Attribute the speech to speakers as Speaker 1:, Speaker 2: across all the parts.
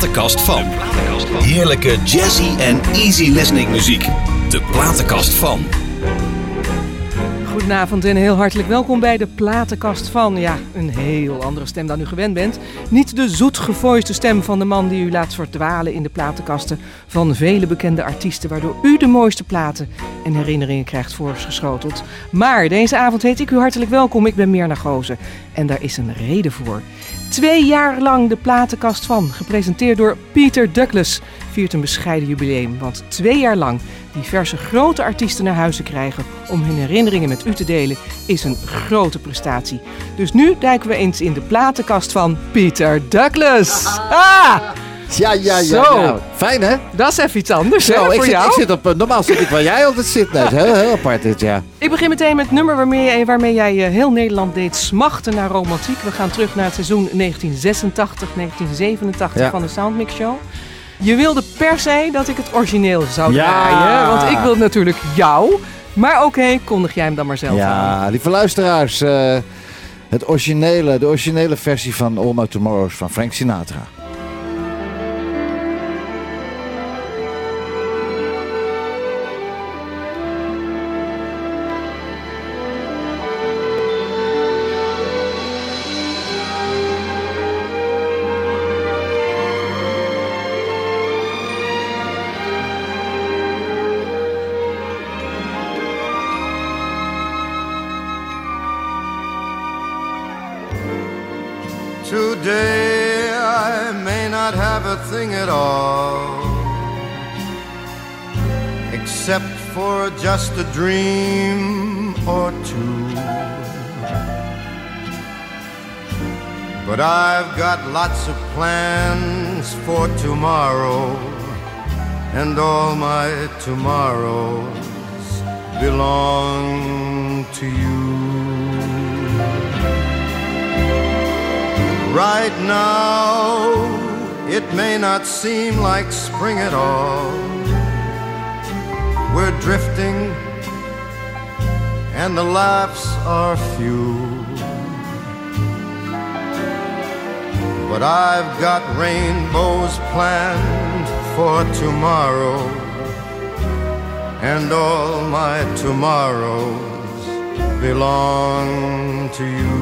Speaker 1: platenkast van. Heerlijke jazzy en easy listening muziek. De platenkast van.
Speaker 2: Goedenavond en heel hartelijk welkom bij de platenkast van, ja, een heel andere stem dan u gewend bent. Niet de zoetgevoiste stem van de man die u laat verdwalen in de platenkasten van vele bekende artiesten, waardoor u de mooiste platen en herinneringen krijgt voorgeschoteld. Maar deze avond heet ik u hartelijk welkom, ik ben Mirna Gozen en daar is een reden voor. Twee jaar lang de platenkast van, gepresenteerd door Peter Douglas, viert een bescheiden jubileum. Want twee jaar lang diverse grote artiesten naar huis krijgen om hun herinneringen met u te delen, is een grote prestatie. Dus nu duiken we eens in de platenkast van Peter Douglas. Ah!
Speaker 3: Ja, ja, ja.
Speaker 2: Zo.
Speaker 3: Fijn, hè?
Speaker 2: Dat is even iets anders, hè,
Speaker 3: Zo, ik
Speaker 2: voor
Speaker 3: zit,
Speaker 2: jou.
Speaker 3: ik zit op, eh, normaal zit ik waar jij altijd zit. Nee, heel, heel apart dit, ja.
Speaker 2: Ik begin meteen met het nummer waarmee, jij- waarmee jij eh, heel Nederland deed smachten naar romantiek. We gaan terug naar het seizoen 1986, 1987
Speaker 3: Ja.
Speaker 2: van de Soundmix Show. Je wilde per se dat ik het origineel zou
Speaker 3: Ja.
Speaker 2: draaien, want ik wil natuurlijk jou. Maar oké, kondig jij hem dan maar zelf aan.
Speaker 3: Ja, lieve luisteraars. eh, het originele, de originele versie van All My Tomorrows van Frank Sinatra.
Speaker 4: Except for just a dream or two. But I've got lots of plans for tomorrow, and all my tomorrows belong to you. Right now, it may not seem like spring at all. We're drifting, and the laughs are few. But I've got rainbows planned for tomorrow, and all my tomorrows belong to you.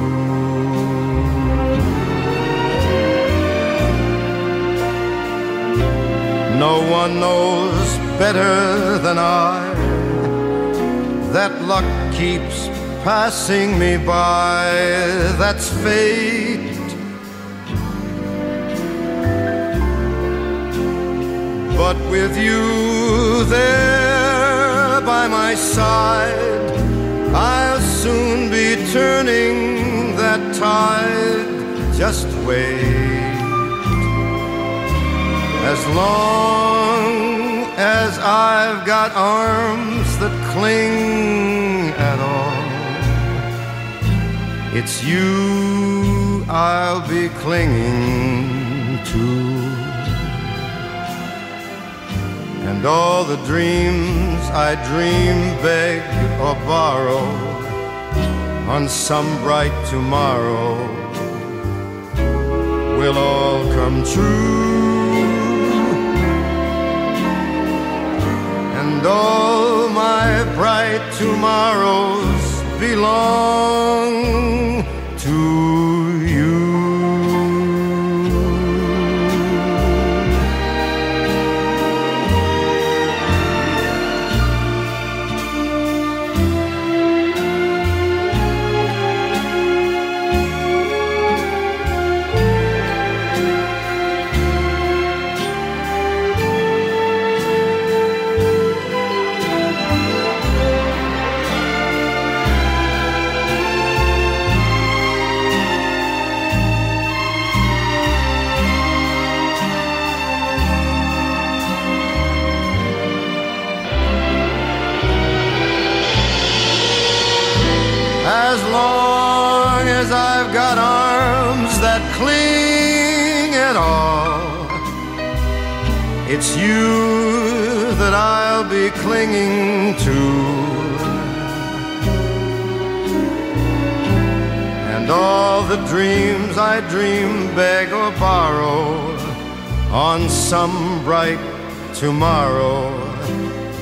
Speaker 4: No one knows better than I that luck keeps passing me by. That's fate. But with you there by my side, I'll soon be turning that tide. Just wait. As long as I've got arms that cling at all, it's you I'll be clinging to. And all the dreams I dream, beg or borrow on some bright tomorrow will all come true. Tomorrows belong dreams I dream, beg or borrow on some bright tomorrow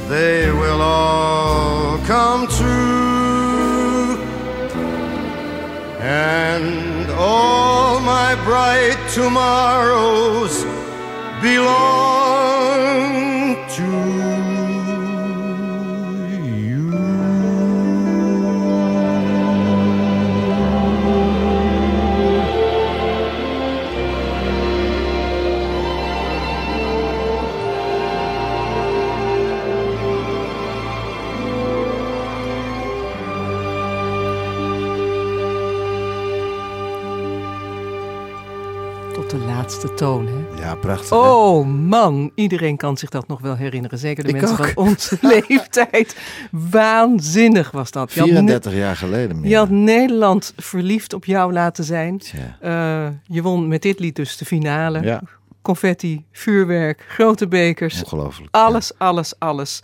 Speaker 4: they will all come true. And all my bright tomorrows belong
Speaker 2: Tot de laatste toon, hè?
Speaker 3: Ja, prachtig. hè?
Speaker 2: Oh man, iedereen kan zich dat nog wel herinneren. Zeker de
Speaker 3: Ik
Speaker 2: mensen
Speaker 3: ook.
Speaker 2: van onze leeftijd. Waanzinnig was dat. Je had, ne-
Speaker 3: 34 jaar geleden meer.
Speaker 2: je had Nederland verliefd op jou laten zijn. Eh, je won met dit lied dus de finale.
Speaker 3: Ja,
Speaker 2: Confetti, vuurwerk, grote bekers.
Speaker 3: ongelooflijk.
Speaker 2: Alles, alles, alles.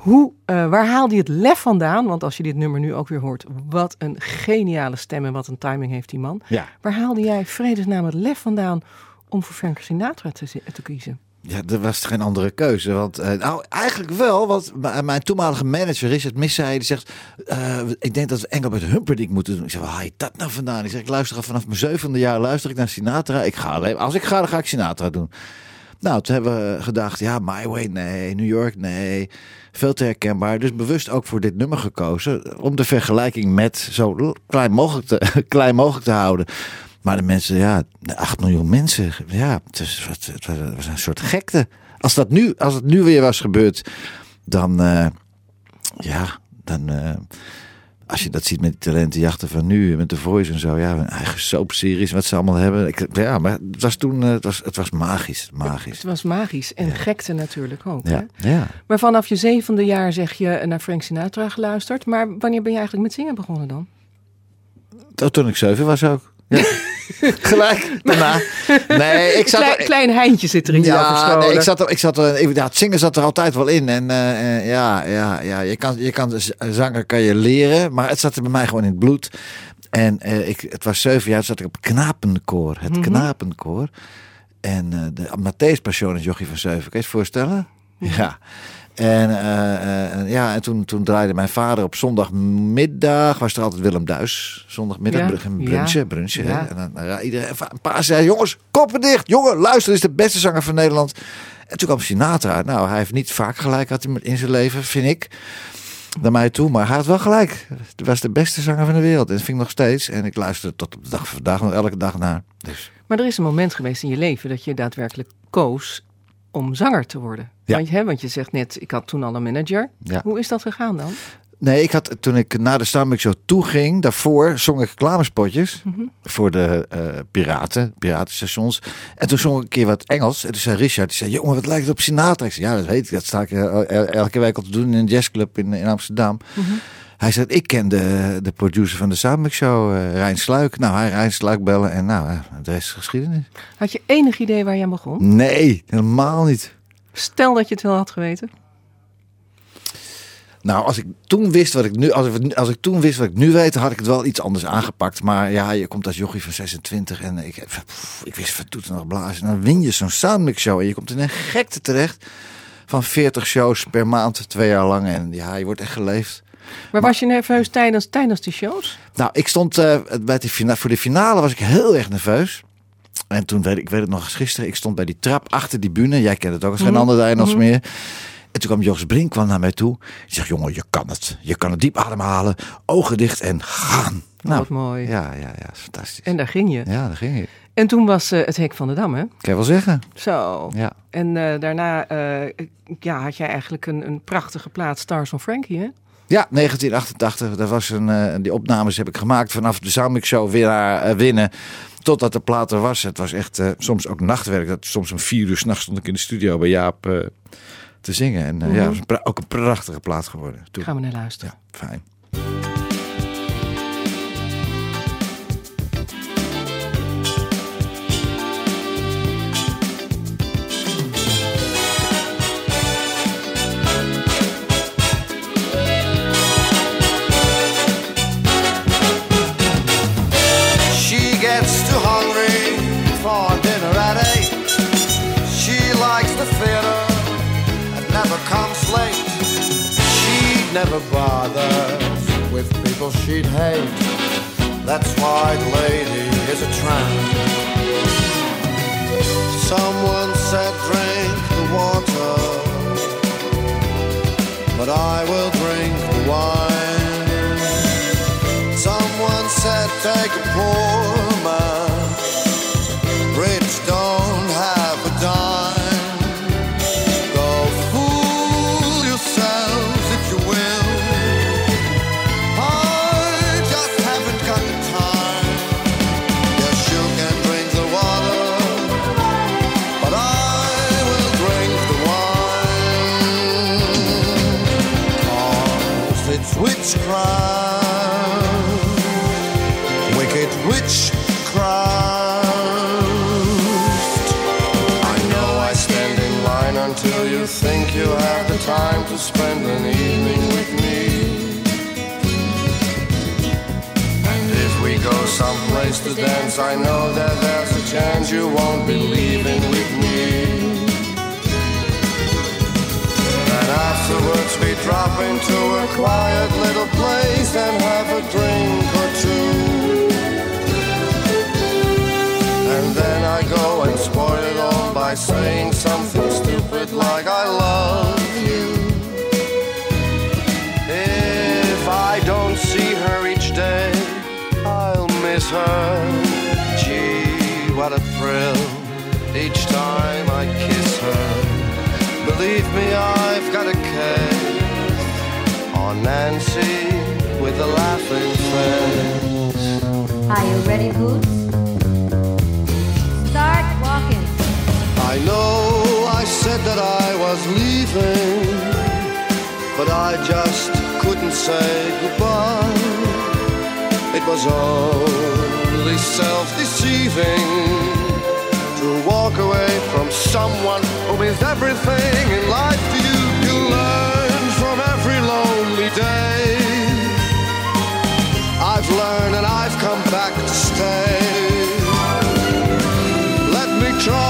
Speaker 2: Hoe, eh, waar haalde je het lef vandaan? Want als je dit nummer nu ook weer hoort, wat een geniale stem en wat een timing heeft die man.
Speaker 3: Ja.
Speaker 2: Waar haalde jij vredesnaam het lef vandaan om voor Frank Sinatra te, te kiezen?
Speaker 3: Ja, er was geen andere keuze. Want, eh, nou, eigenlijk wel. Want m- mijn toenmalige manager, Richard Missay, die zegt... eh, ik denk dat we Engelbert Humperdinck moeten doen. Ik zeg, waar haal je dat nou vandaan? Ik zeg, ik luister al vanaf mijn zevende jaar luister ik naar Sinatra. Ik ga alleen, als ik ga, dan ga ik Sinatra doen. Nou, toen hebben we gedacht, ja, My Way, nee. New York, nee. Veel te herkenbaar. Dus bewust ook voor dit nummer gekozen. Om de vergelijking met zo klein mogelijk te, klein mogelijk te houden. Maar de mensen, ja, de 8 miljoen mensen. Ja, het was een soort gekte. Als, dat nu, als het nu weer was gebeurd, dan, eh, ja, dan, eh, als je dat ziet met die talentenjachten van nu, met de Voice en zo, ja, hun eigen soapseries, wat ze allemaal hebben. Ik, ja, maar het was toen, eh, het was, het was magisch, magisch.
Speaker 2: Het was magisch en gekte natuurlijk ook. Hè?
Speaker 3: Ja, ja.
Speaker 2: Maar vanaf je zevende jaar zeg je naar Frank Sinatra geluisterd. Maar wanneer ben je eigenlijk met zingen begonnen dan?
Speaker 3: Toen ik zeven was ook. Ja. Gelijk daarna. Nee, ik zat...
Speaker 2: Klein, klein Heintje zit er in
Speaker 3: ja, nee, ik zat er, ik zat er, ja, het zingen zat er altijd wel in. En eh, eh, ja, ja, ja, je kan, je kan zanger kan je leren, maar het zat er bij mij gewoon in het bloed. En eh, ik, het was zeven jaar, zat ik op knapenkoor, het
Speaker 2: Mhm.
Speaker 3: knapenkoor. En de Matthäus Passion is Jochie van Zeven, kan je je het voorstellen? Ja. En, eh, ja, en toen, toen draaide mijn vader op zondagmiddag, was er altijd Willem Duis. Zondagmiddag,
Speaker 2: Ja,
Speaker 3: brun- een brunchje,
Speaker 2: ja,
Speaker 3: brunchje.
Speaker 2: ja.
Speaker 3: Hè? En dan, nou ja, iedereen, een paar zei, jongens, koppen dicht. Jongen, luister, dit is de beste zanger van Nederland. En toen kwam Sinatra. Nou, hij heeft niet vaak gelijk had hij in zijn leven, vind ik. Naar mij toe, maar hij had wel gelijk. Hij was de beste zanger van de wereld. En dat vind ik nog steeds. En ik luister tot op de dag van vandaag nog elke dag naar. Dus
Speaker 2: Maar er is een moment geweest in je leven dat je daadwerkelijk koos om zanger te worden.
Speaker 3: Ja.
Speaker 2: Want, je, hè, want je zegt net, ik had toen al een manager.
Speaker 3: ja.
Speaker 2: Hoe is dat gegaan dan?
Speaker 3: Nee, ik had toen ik naar de Starbucks Show toe ging, daarvoor zong ik reclamespotjes
Speaker 2: Mhm.
Speaker 3: voor de eh, piraten, piratenstations. En toen zong ik een keer wat Engels. En toen zei Richard, die zei, jongen, wat lijkt het op Sinatra? Ik zei, ja, dat weet ik. Dat sta ik eh, el- elke week al te doen in een jazzclub in, in Amsterdam.
Speaker 2: Mhm.
Speaker 3: Hij zei, ik ken de, de producer van de Starbucks Show, eh, Rijn Sluik. Nou, hij Rijn Sluik bellen en nou, eh, de rest is geschiedenis.
Speaker 2: Had je enig idee waar aan begon?
Speaker 3: Nee, helemaal niet.
Speaker 2: Stel dat je het wel had geweten.
Speaker 3: Nou, als ik toen wist wat ik nu, als ik, als ik toen wist wat ik nu weet, had ik het wel iets anders aangepakt. Maar ja, je komt als jochie van 26 en ik, pff, ik wist van toeten nog blazen. En dan win je zo'n soundmix show en je komt in een gekte terecht van 40 shows per maand, twee jaar lang. En ja, je wordt echt geleefd.
Speaker 2: Maar was je nerveus tijdens, tijdens die shows?
Speaker 3: Nou, ik stond eh, bij de voor de finale was ik heel erg nerveus. En toen weet ik, weet het nog eens gisteren, ik stond bij die trap achter die bühne. Jij kent het ook als geen
Speaker 2: Mhm.
Speaker 3: ander daar als
Speaker 2: Mhm.
Speaker 3: meer. En toen kwam Jos Brink kwam naar mij toe. Die zegt, jongen, je kan het. Je kan het diep ademhalen, ogen dicht en gaan.
Speaker 2: Nou, wat mooi.
Speaker 3: Ja, ja, ja, is fantastisch.
Speaker 2: En daar ging je.
Speaker 3: Ja, daar ging ik.
Speaker 2: En toen was eh, het hek van de Dam, hè?
Speaker 3: Kan je wel zeggen.
Speaker 2: Zo.
Speaker 3: Ja.
Speaker 2: En eh, daarna ja, had jij eigenlijk een, een prachtige plaat, Stars on Frankie, hè?
Speaker 3: Ja, 1988. Dat was een, eh, die opnames heb ik gemaakt vanaf de Soundmix Show winnaar eh, winnen. Totdat de plaat er was. Het was echt eh, soms ook nachtwerk. Dat, soms om vier uur s'nachts stond ik in de studio bij Jaap te zingen. En ja,
Speaker 2: Mhm.
Speaker 3: het was een ook een prachtige plaat geworden. Toen.
Speaker 2: Gaan we naar luisteren.
Speaker 3: Ja, fijn.
Speaker 4: She'd hate. That's why the lady is a tramp. Someone said drink the water, but I will drink the wine. Someone said take a poor man, time to spend an evening with me. And if we go someplace to dance, I know that there's a chance you won't be leaving with me. And afterwards we drop into a quiet little place and have a drink or two. And then I go and spoil it all by saying something Her. Gee, what a thrill each time I kiss her. Believe me, I've got a case on Nancy with a laughing face.
Speaker 5: Are you ready, Boots? Start walking.
Speaker 4: I know I said that I was leaving, but I just couldn't say goodbye. It was only self deceiving to walk away from someone who means everything in life to you. You learn from every lonely day. I've learned and I've come back to stay. Let me try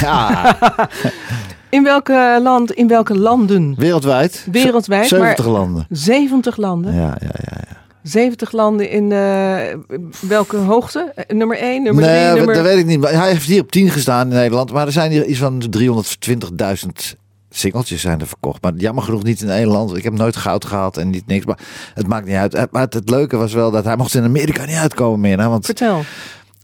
Speaker 3: Ja,
Speaker 2: In welke, land, in welke landen?
Speaker 3: wereldwijd.
Speaker 2: Wereldwijd,
Speaker 3: 70
Speaker 2: maar-
Speaker 3: landen.
Speaker 2: 70 landen.
Speaker 3: Ja, ja, ja. ja.
Speaker 2: 70 landen in eh, welke hoogte? Eh, Nummer 1, nummer 3,
Speaker 3: nee,
Speaker 2: nummer...
Speaker 3: dat weet ik niet. Hij heeft hier op 10 gestaan in Nederland. Maar er zijn hier iets van 320.000 singeltjes zijn er verkocht. Maar jammer genoeg niet in één land. Ik heb nooit goud gehaald en niet niks. Maar het maakt niet uit. Maar het, het leuke was wel dat hij mocht in Amerika niet uitkomen meer. Hè? Want
Speaker 2: Vertel.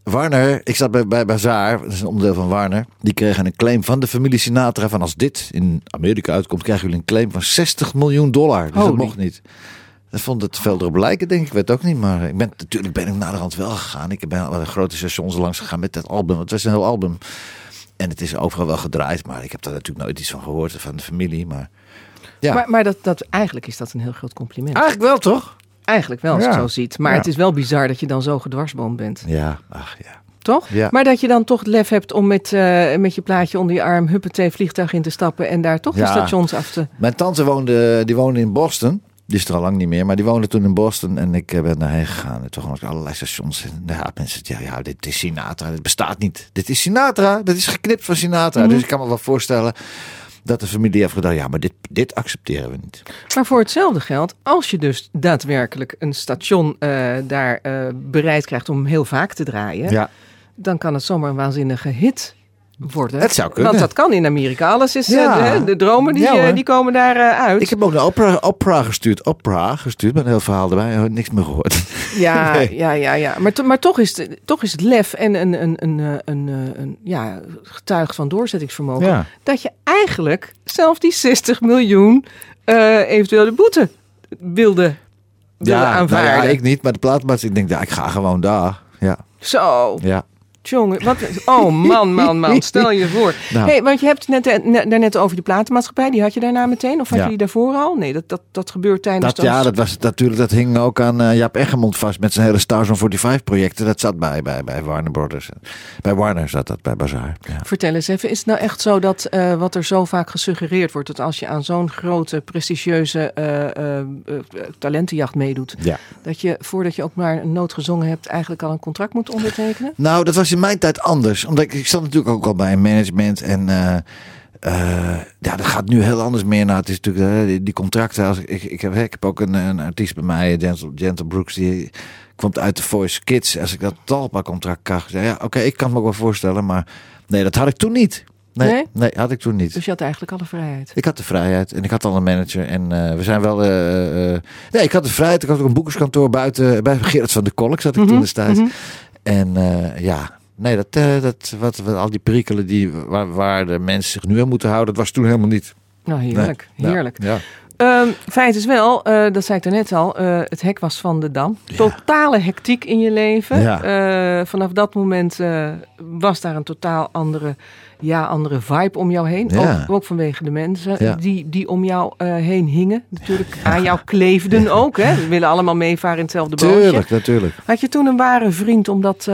Speaker 3: Warner, ik zat bij, bij Bazaar, dat is een onderdeel van Warner. Die kregen een claim van de familie Sinatra. Van als dit in Amerika uitkomt, krijgen jullie een claim van 60 miljoen dollar. Dus
Speaker 2: Holy.
Speaker 3: dat mocht niet. Dat vond het veel erop lijken, denk ik. Ik weet het ook niet. Maar ik ben, natuurlijk ben ik naar de rand wel gegaan. Ik ben bij grote stations langs gegaan met dat album. Het was een heel album. En het is overal wel gedraaid. Maar ik heb daar natuurlijk nooit iets van gehoord van de familie. Maar ja,
Speaker 2: Maar, maar dat, dat, eigenlijk is dat een heel groot compliment.
Speaker 3: eigenlijk wel toch?
Speaker 2: Eigenlijk wel, als je
Speaker 3: Ja.
Speaker 2: het zo ziet. Maar
Speaker 3: Ja.
Speaker 2: het is wel bizar dat je dan zo gedwarsboomd bent.
Speaker 3: Ja, ach ja.
Speaker 2: Toch?
Speaker 3: Ja.
Speaker 2: Maar dat je dan toch het lef hebt om met, eh, met je plaatje onder je arm... huppatee vliegtuig in te stappen en daar toch de stations af te...
Speaker 3: Mijn tante woonde, die woonde in Boston. Die is er al lang niet meer, maar die woonde toen in Boston en ik eh, ben daarheen gegaan. En toen gewoon allerlei stations. En ja, mensen, ja, ja, dit is Sinatra, dit bestaat niet. Dit is Sinatra, dit is geknipt van Sinatra.
Speaker 2: Mhm.
Speaker 3: Dus ik kan me wel voorstellen dat de familie heeft gedacht, ja, maar dit, dit accepteren we niet.
Speaker 2: Maar voor hetzelfde geld, als je dus daadwerkelijk een station eh, daar eh, bereid krijgt om heel vaak te draaien,
Speaker 3: Ja,
Speaker 2: dan kan het zomaar een waanzinnige hit worden.
Speaker 3: Het zou kunnen.
Speaker 2: Want dat kan in Amerika. Alles is, eh,
Speaker 3: Ja.
Speaker 2: de, de dromen die,
Speaker 3: Ja,
Speaker 2: eh, die komen daar eh, uit.
Speaker 3: ik heb ook naar opera, opera gestuurd. Opera gestuurd met een heel verhaal erbij. Niks meer gehoord.
Speaker 2: Ja,
Speaker 3: Nee.
Speaker 2: ja, ja, ja. Maar, to- maar toch, is het, toch is het lef en een, een, een, een, een ja, getuig van doorzettingsvermogen.
Speaker 3: Ja.
Speaker 2: Dat je eigenlijk zelf die 60 miljoen eventueel de boete wilde, wilde
Speaker 3: nou
Speaker 2: aanvaarden.
Speaker 3: ja, ik niet, maar de plaatmaatschappij, ik denk, ja, ik ga gewoon daar. Ja,
Speaker 2: Zo,
Speaker 3: ja.
Speaker 2: Jongen. Wat, oh man, man, man. Stel je voor.
Speaker 3: Nou.
Speaker 2: Hey, want je hebt het net, net, daarnet over die platenmaatschappij. Die had je daarna meteen? Of had
Speaker 3: Ja.
Speaker 2: je die daarvoor al? Nee, dat, dat, dat gebeurt tijdens
Speaker 3: Dat, ja, dat was natuurlijk, dat hing ook aan eh, Jaap Eggermond vast met zijn hele Stars on 45 projecten. Dat zat bij, bij, bij Warner Brothers. Bij Warner zat dat, bij Bazaar. Ja.
Speaker 2: Vertel eens even, is het nou echt zo dat eh, wat er zo vaak gesuggereerd wordt, dat als je aan zo'n grote, prestigieuze eh, eh, eh, talentenjacht meedoet,
Speaker 3: Ja.
Speaker 2: dat je voordat je ook maar een noot gezongen hebt, eigenlijk al een contract moet ondertekenen?
Speaker 3: Nou, dat was in mijn tijd anders. Omdat ik, ik zat natuurlijk ook al bij een management. En eh, eh, ja, dat gaat nu heel anders meer naar. Het is natuurlijk eh, die, contracten. Als ik, ik, heb, ik heb ook een, een artiest bij mij, Gentle, Gentle Brooks. Die komt uit de Voice Kids. Als ik dat talpa contract krijg. zei, Ja, oké, ik kan me ook wel voorstellen. Maar nee, dat had ik toen niet. Nee,
Speaker 2: Nee?
Speaker 3: nee? had ik toen niet.
Speaker 2: Dus je had eigenlijk alle vrijheid.
Speaker 3: Ik had de vrijheid en ik had al een manager. En we zijn wel. nee, ik had de vrijheid. Ik had ook een boekerskantoor buiten. Bij Gerard van de Kolk zat ik
Speaker 2: Mhm,
Speaker 3: toen destijds.
Speaker 2: mhm.
Speaker 3: En ja, nee, dat, eh, dat, wat, wat, al die perikelen die, waar, waar de mensen zich nu aan moeten houden, dat was toen helemaal niet.
Speaker 2: Nou, heerlijk,
Speaker 3: Nee.
Speaker 2: heerlijk.
Speaker 3: Ja.
Speaker 2: Ehm, feit is wel, eh, dat zei ik daarnet al, eh, het hek was van de Dam. Totale hectiek in je leven.
Speaker 3: Ja.
Speaker 2: Eh, vanaf dat moment was daar een totaal andere, ja, andere vibe om jou heen.
Speaker 3: Ja.
Speaker 2: Ook, ook vanwege de mensen die, die om jou heen hingen. Natuurlijk aan jou kleefden ook. Hè. We willen allemaal meevaren in hetzelfde bootje.
Speaker 3: Tuurlijk, natuurlijk.
Speaker 2: Had je toen een ware vriend om dat,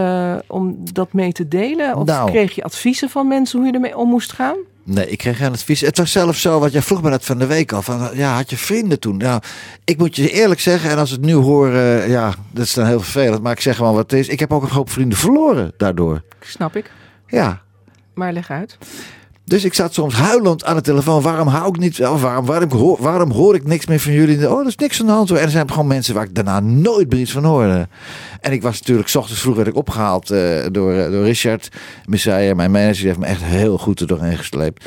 Speaker 2: om dat mee te delen? Of
Speaker 3: Nou.
Speaker 2: kreeg je adviezen van mensen hoe je ermee om moest gaan?
Speaker 3: Nee, ik kreeg geen advies. Het was zelfs zo, wat jij vroeg me dat van de week al. Van, ja, had je vrienden toen? Nou, ik moet je eerlijk zeggen, en als het nu hoor, eh, ja, dat is dan heel vervelend. Maar ik zeg gewoon wat het is. Ik heb ook een hoop vrienden verloren daardoor.
Speaker 2: Snap ik.
Speaker 3: Ja,
Speaker 2: Maar leg uit.
Speaker 3: Dus ik zat soms huilend aan de telefoon. Waarom hou ik niet? Waarom, waarom, hoor, waarom hoor ik niks meer van jullie? Oh, er is niks aan de hand. En er zijn gewoon mensen waar ik daarna nooit meer iets van hoorde. En ik was natuurlijk, s ochtends vroeg werd ik opgehaald eh, door, eh, door Richard Messiah. Mijn manager die heeft me echt heel goed er doorheen gesleept.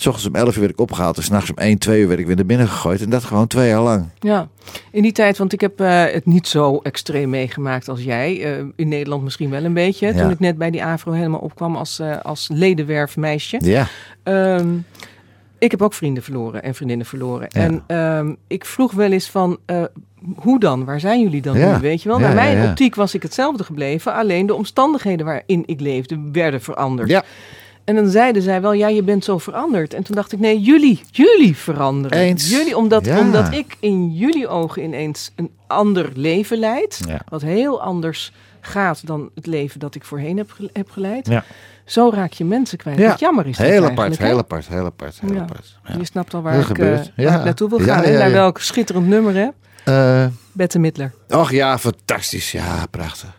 Speaker 3: S ochtends om 11 uur werd ik opgehaald. En s'nachts om 1, 2 uur werd ik weer naar binnen gegooid. En dat gewoon twee jaar lang.
Speaker 2: Ja, in die tijd, want ik heb eh, het niet zo extreem meegemaakt als jij. Eh, in Nederland misschien wel een beetje.
Speaker 3: Ja.
Speaker 2: Toen ik net bij die AVRO helemaal opkwam als, eh als ledenwerfmeisje.
Speaker 3: Ja.
Speaker 2: Ehm, ik heb ook vrienden verloren en vriendinnen verloren.
Speaker 3: Ja.
Speaker 2: En ehm, ik vroeg wel eens van, hoe dan? Waar zijn jullie dan
Speaker 3: Ja.
Speaker 2: nu? Weet je wel?
Speaker 3: Ja,
Speaker 2: Naar mijn optiek was ik hetzelfde gebleven. Alleen de omstandigheden waarin ik leefde werden veranderd. En dan zeiden zij wel, ja, je bent zo veranderd. En toen dacht ik, nee, jullie, jullie veranderen.
Speaker 3: Eens.
Speaker 2: Jullie, omdat,
Speaker 3: Ja.
Speaker 2: omdat ik in jullie ogen ineens een ander leven leid.
Speaker 3: Ja.
Speaker 2: Wat heel anders gaat dan het leven dat ik voorheen heb, heb geleid.
Speaker 3: Ja.
Speaker 2: Zo raak je mensen kwijt.
Speaker 3: Ja.
Speaker 2: Wat jammer is dat
Speaker 3: Heel apart, heel apart, heel apart, heel apart. Ja.
Speaker 2: Je snapt al waar,
Speaker 3: Dat
Speaker 2: ik,
Speaker 3: gebeurt.
Speaker 2: eh, waar ik naartoe wil gaan.
Speaker 3: ja,
Speaker 2: Naar welk schitterend nummer, hè?
Speaker 3: Eh,
Speaker 2: Bette Midler.
Speaker 3: Och ja, fantastisch. Ja, prachtig.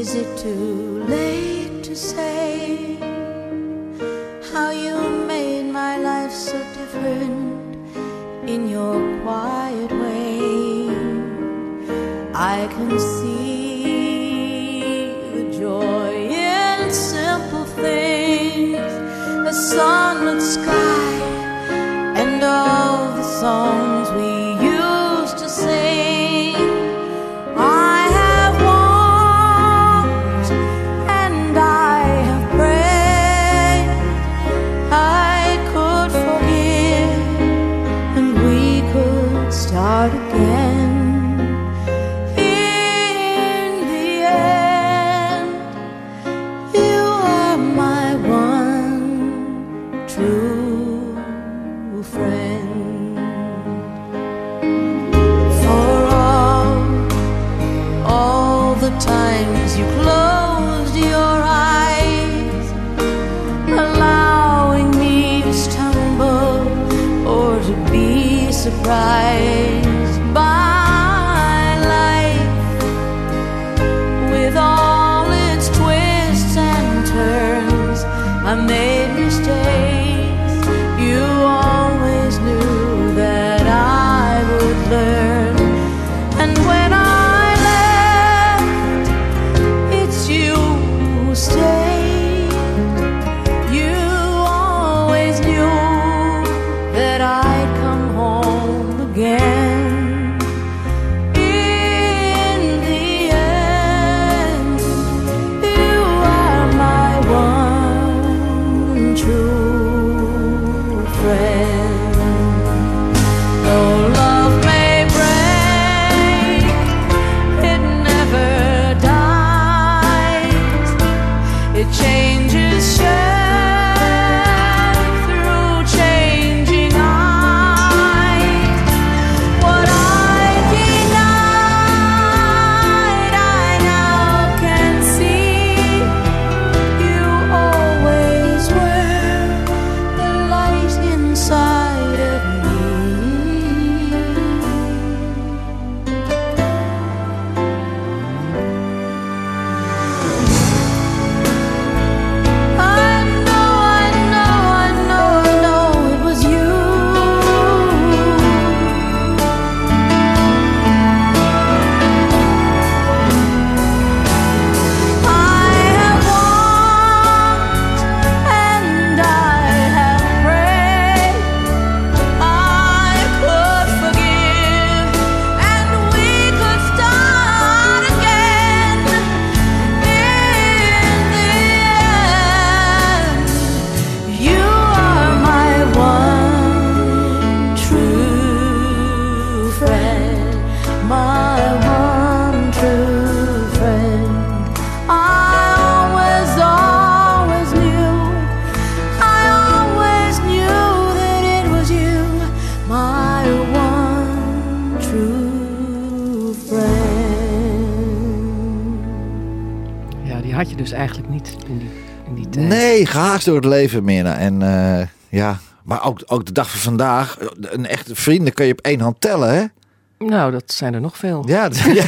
Speaker 6: Is it too late to say how you made my life so different in your quiet way? I can see the joy in simple things, a sunlit sky, and all the songs
Speaker 3: Door het leven, Mirna. En eh, ja, maar ook, ook de dag van vandaag. Een echte vrienden kun je op één hand tellen, hè?
Speaker 2: Nou, dat zijn er nog veel.
Speaker 3: Ja, ja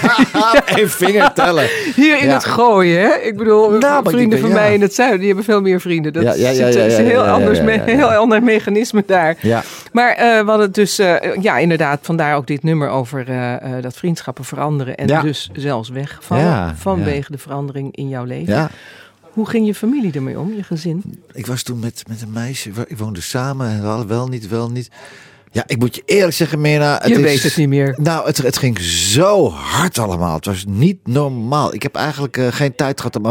Speaker 3: één vinger tellen.
Speaker 2: Hier in
Speaker 3: Ja.
Speaker 2: het gooien, hè? Ik bedoel,
Speaker 3: Nou,
Speaker 2: vrienden van mij in het zuiden, die hebben veel meer vrienden. Dat
Speaker 3: ja,
Speaker 2: is een heel, anders heel ander mechanisme daar.
Speaker 3: Ja,
Speaker 2: Maar eh, we hadden het dus, eh, ja, inderdaad, vandaar ook dit nummer over eh, eh, dat vriendschappen veranderen en dus zelfs wegvallen
Speaker 3: Ja,
Speaker 2: vanwege de verandering in jouw leven. Hoe ging je familie ermee om, je gezin?
Speaker 3: Ik was toen met, met een meisje. Ik woonde samen. en we hadden wel niet, wel niet. Ja, ik moet je eerlijk zeggen, Mirna.
Speaker 2: je
Speaker 3: is-
Speaker 2: weet het niet meer.
Speaker 3: Nou, het, het ging zo hard allemaal. Het was niet normaal. Ik heb eigenlijk eh, geen tijd gehad om,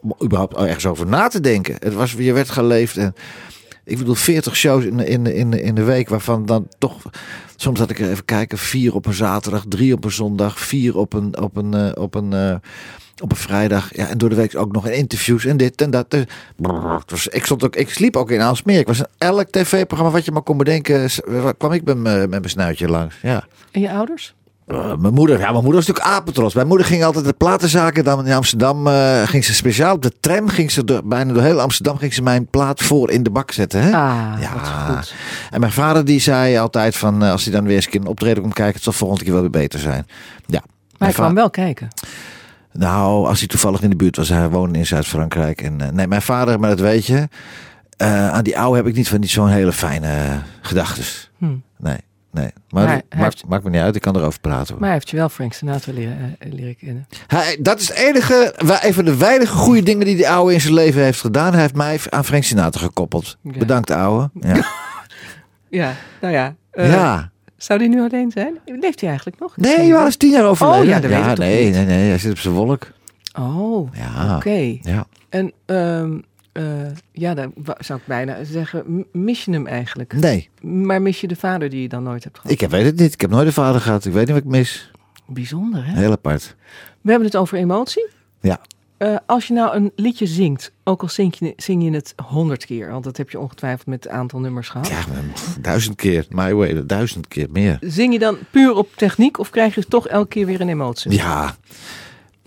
Speaker 3: om überhaupt ergens over na te denken. Het was, je werd geleefd en ik bedoel 40 shows in, de- in, in, in de week, waarvan dan toch soms had ik er even kijken, vier op een zaterdag, drie op een zondag, vier op een op een eh, op een eh, op een vrijdag. Ja, en door de week ook nog interviews en dit en dat. Dus, brrr, ik, stond ook, ik sliep ook in Aalsmeer. Ik was in elk tv-programma wat je maar kon bedenken, kwam ik met mijn met mijn snuitje langs. Ja.
Speaker 2: En je ouders?
Speaker 3: Uh, mijn moeder, ja, mijn moeder was natuurlijk apentros. Mijn moeder ging altijd de platenzaken dan in Amsterdam. eh, ging ze speciaal op de tram, ging ze door, bijna door heel Amsterdam, ging ze mijn plaat voor in de bak zetten. Hè?
Speaker 2: Ah,
Speaker 3: Ja.
Speaker 2: goed.
Speaker 3: En mijn vader die zei altijd van, eh, als hij dan weer eens een keer een optreden komt kijken, het zal volgende keer wel weer beter zijn. Ja.
Speaker 2: Maar ik kwam wel kijken.
Speaker 3: Nou, als hij toevallig in de buurt was, hij woonde in Zuid-Frankrijk. En eh, nee, mijn vader, maar dat weet je, eh, aan die oude heb ik niet van niet zo'n hele fijne gedachtes.
Speaker 2: Hm.
Speaker 3: Nee, nee. Maar,
Speaker 2: Maar
Speaker 3: maakt,
Speaker 2: heeft-
Speaker 3: maakt me niet uit, ik kan erover praten. hoor.
Speaker 2: Maar hij heeft je wel Frank Sinatra leren, eh, leren kennen.
Speaker 3: Hij, dat is het enige, een van de weinige goede dingen die die oude in zijn leven heeft gedaan. Hij heeft mij aan Frank Sinatra gekoppeld.
Speaker 2: Ja.
Speaker 3: Bedankt, ouwe. Ja.
Speaker 2: Ja, nou ja.
Speaker 3: ja.
Speaker 2: Zou die nu alleen zijn? Leeft hij eigenlijk nog?
Speaker 3: Nee, je was tien jaar overleden.
Speaker 2: Oh, ja, dat weet ik toch
Speaker 3: nee,
Speaker 2: niet.
Speaker 3: nee, nee, hij zit op zijn wolk.
Speaker 2: Oh,
Speaker 3: Ja.
Speaker 2: oké.
Speaker 3: Ja.
Speaker 2: En ehm, eh, ja, dan zou ik bijna zeggen, mis je hem eigenlijk?
Speaker 3: Nee,
Speaker 2: Maar mis je de vader die je dan nooit hebt gehad?
Speaker 3: ik heb- weet het niet. Ik heb nooit een vader gehad. Ik weet niet wat ik mis.
Speaker 2: Bijzonder, hè?
Speaker 3: Heel apart.
Speaker 2: We hebben het over emotie.
Speaker 3: Ja.
Speaker 2: Eh, als je nou een liedje zingt, ook al zing je, zing je het honderd keer, want dat heb je ongetwijfeld met het aantal nummers gehad.
Speaker 3: Ja, duizend keer. My way, duizend keer meer.
Speaker 2: Zing je dan puur op techniek of krijg je toch elke keer weer een emotie?
Speaker 3: Ja.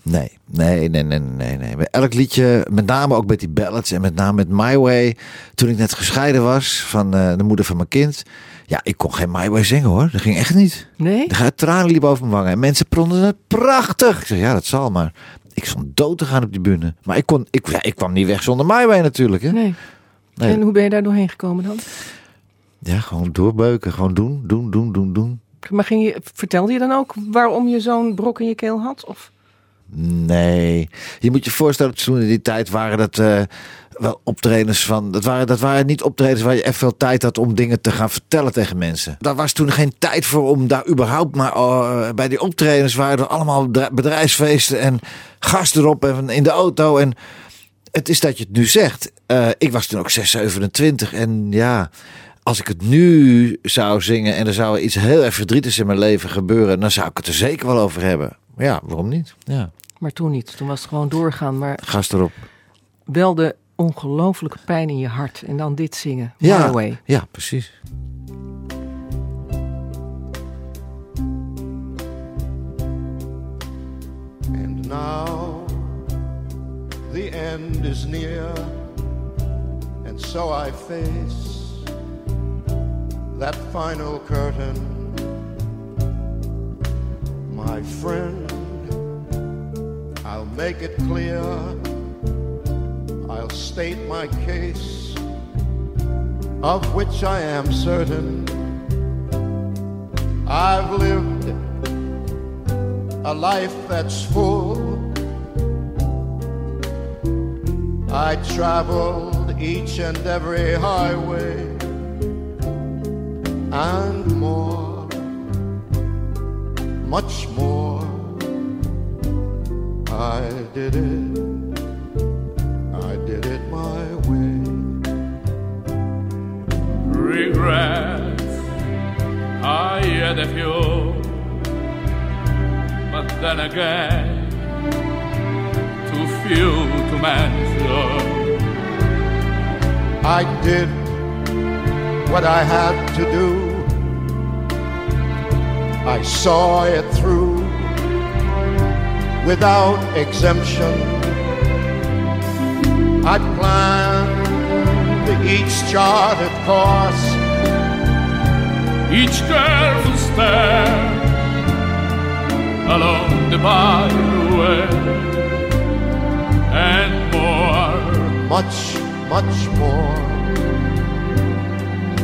Speaker 3: Nee, nee, nee, nee, nee, nee. Elk liedje, met name ook met die ballads en met name met My Way. Toen ik net gescheiden was van eh, de moeder van mijn kind. Ja, ik kon geen My Way zingen hoor. Dat ging echt niet.
Speaker 2: Nee?
Speaker 3: Gaat tranen liepen over mijn wangen. En mensen pronden het prachtig. Ik zei, ja, dat zal maar. Ik stond dood te gaan op die bühne. Maar ik, kon, ik, ja, ik kwam niet weg zonder Way natuurlijk. Hè?
Speaker 2: Nee.
Speaker 3: Nee.
Speaker 2: En hoe ben je daar doorheen gekomen dan?
Speaker 3: Ja, gewoon doorbeuken. Gewoon doen, doen, doen, doen, doen.
Speaker 2: Maar ging je, vertelde je dan ook waarom je zo'n brok in je keel had? Of?
Speaker 3: Nee. Je moet je voorstellen, toen in die tijd waren dat eh, wel optredens van. Dat waren, dat waren niet optredens waar je echt veel tijd had om dingen te gaan vertellen tegen mensen. Daar was toen geen tijd voor om daar überhaupt maar. oh, bij die optredens waren er allemaal bedrij- bedrijfsfeesten en gasten erop en in de auto. En het is dat je het nu zegt. Eh, ik was toen ook 6, 27 en ja. Als ik het nu zou zingen en er zou iets heel erg verdrietigs in mijn leven gebeuren, dan zou ik het er zeker wel over hebben. Ja, waarom niet? Ja.
Speaker 2: Maar toen niet. Toen was het gewoon doorgaan. Maar
Speaker 3: Gast erop.
Speaker 2: wel de ongelofelijke pijn in je hart. En dan dit zingen. My
Speaker 3: Ja,
Speaker 2: Way.
Speaker 3: ja, precies.
Speaker 7: And now the end is near, and so I face that final curtain. My friend, I'll make it clear, I'll state my case, of which I am certain. I've lived a life that's full. I traveled each and every highway and more, much more. I did it,
Speaker 8: Regrets, I had a few, but then again, too few to mention.
Speaker 7: I did what I had to do. I saw it through without exemption. I planned each charted course.
Speaker 8: Each girl careful step along the byway and more.
Speaker 7: much, much more.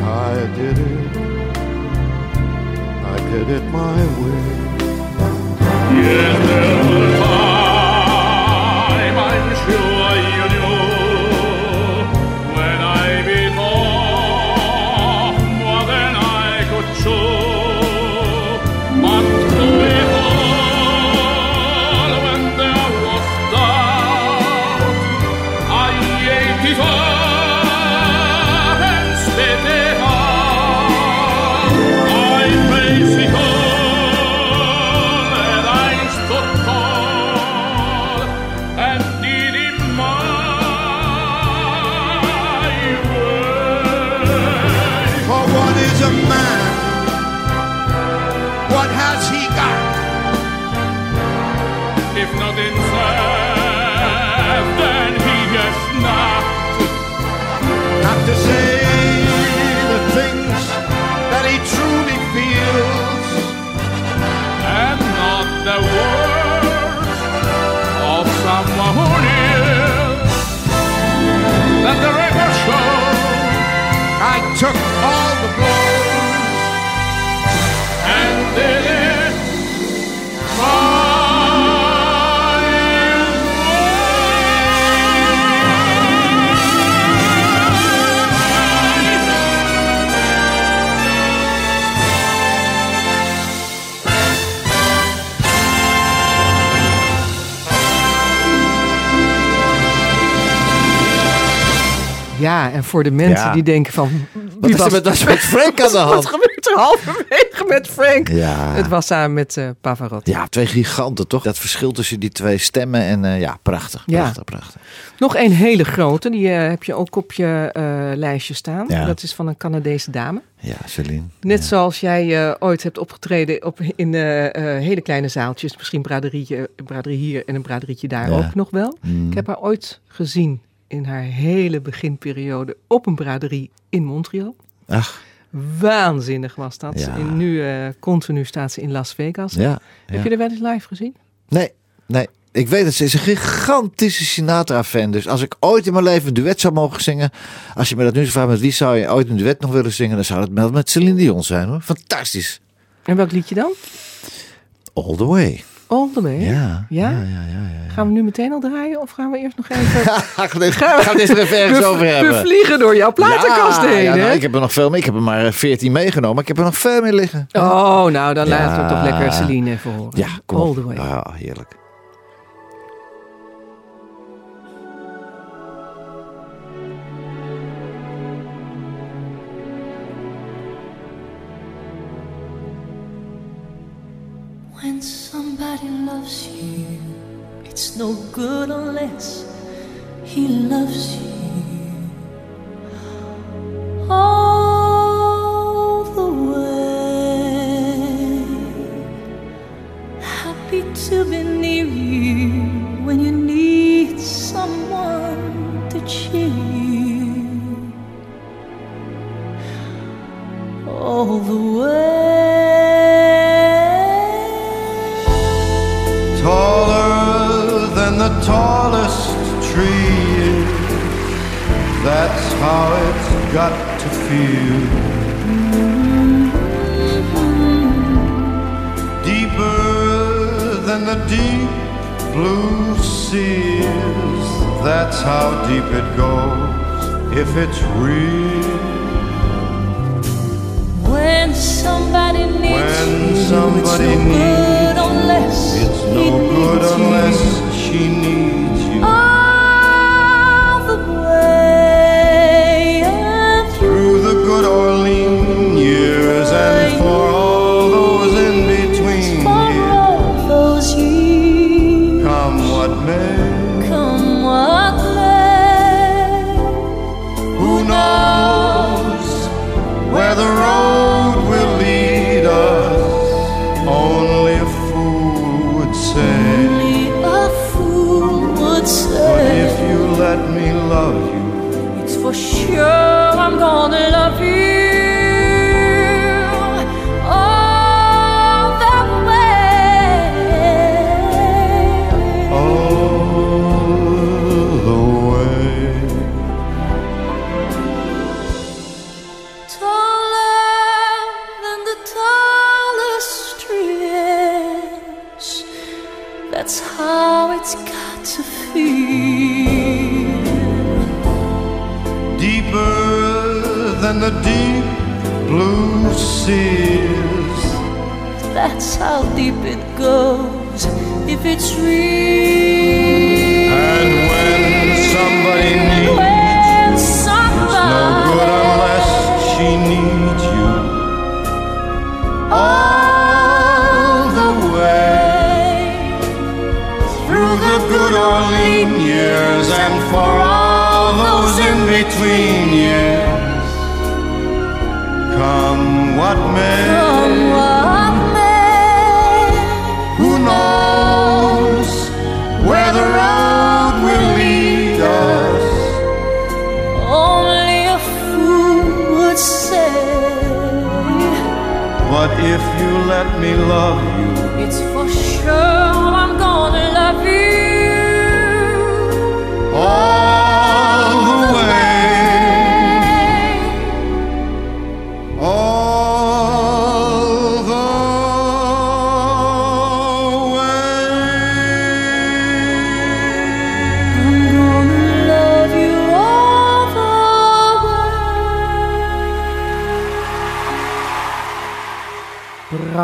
Speaker 7: I did it, I did it my way.
Speaker 8: Yet
Speaker 7: took all the blows.
Speaker 8: and did it my way.
Speaker 2: Ja, en voor de mensen
Speaker 3: Ja.
Speaker 2: die denken van...
Speaker 3: Wat is er met, wat met Frank aan de
Speaker 2: Wat
Speaker 3: hand?
Speaker 2: gebeurt er halverwege met Frank?
Speaker 3: Ja.
Speaker 2: Het was samen met eh, Pavarotti.
Speaker 3: Ja, twee giganten toch? Dat verschil tussen die twee stemmen en eh, ja, prachtig,
Speaker 2: Ja.
Speaker 3: prachtig, prachtig.
Speaker 2: Nog een hele grote, die eh, heb je ook op je lijstje staan.
Speaker 3: Ja.
Speaker 2: Dat is van een Canadese dame.
Speaker 3: Ja, Celine.
Speaker 2: Net
Speaker 3: Ja.
Speaker 2: zoals jij ooit hebt opgetreden op, in hele kleine zaaltjes. Misschien braderietje, een braderie hier en een braderietje daar ook nog wel.
Speaker 3: Mm.
Speaker 2: Ik heb haar ooit gezien in haar hele beginperiode op een braderie in Montreal.
Speaker 3: Ach,
Speaker 2: Waanzinnig was dat.
Speaker 3: Ja.
Speaker 2: En nu eh, continu staat ze in Las Vegas.
Speaker 3: ja.
Speaker 2: Heb
Speaker 3: ja.
Speaker 2: je er wel eens live gezien?
Speaker 3: Nee, nee. Ik weet het, ze is een gigantische Sinatra-fan. Dus als ik ooit in mijn leven een duet zou mogen zingen... Als je me dat nu zou vragen, met wie zou je ooit een duet nog willen zingen... dan zou het met Celine Dion zijn hoor. Fantastisch.
Speaker 2: En welk liedje dan?
Speaker 3: All the way.
Speaker 2: All the way.
Speaker 3: Ja.
Speaker 2: Ja?
Speaker 3: Ja, ja, ja. ja,
Speaker 2: Gaan we nu meteen al draaien of gaan we eerst nog even...
Speaker 3: Gaan we gaan we even ergens
Speaker 2: we,
Speaker 3: over
Speaker 2: we
Speaker 3: hebben?
Speaker 2: vliegen door jouw platenkast
Speaker 3: ja,
Speaker 2: heen,
Speaker 3: ja, nou, ik heb er nog veel meer. Ik heb er maar 14 meegenomen. Maar ik heb er nog veel meer liggen.
Speaker 2: Oh, nou dan
Speaker 3: Ja.
Speaker 2: laten we toch lekker Celine even horen.
Speaker 3: Ja, kom
Speaker 2: All the way.
Speaker 3: Ah, heerlijk.
Speaker 6: No good unless he loves you. All the way. Happy to be near you when you need someone to cheer you. All the way.
Speaker 7: How it's got to feel. Deeper than the deep blue sea is. That's how deep it goes if it's real.
Speaker 6: When somebody needs
Speaker 7: When
Speaker 6: you, it's no
Speaker 7: needs
Speaker 6: good unless
Speaker 7: It's no good unless she needs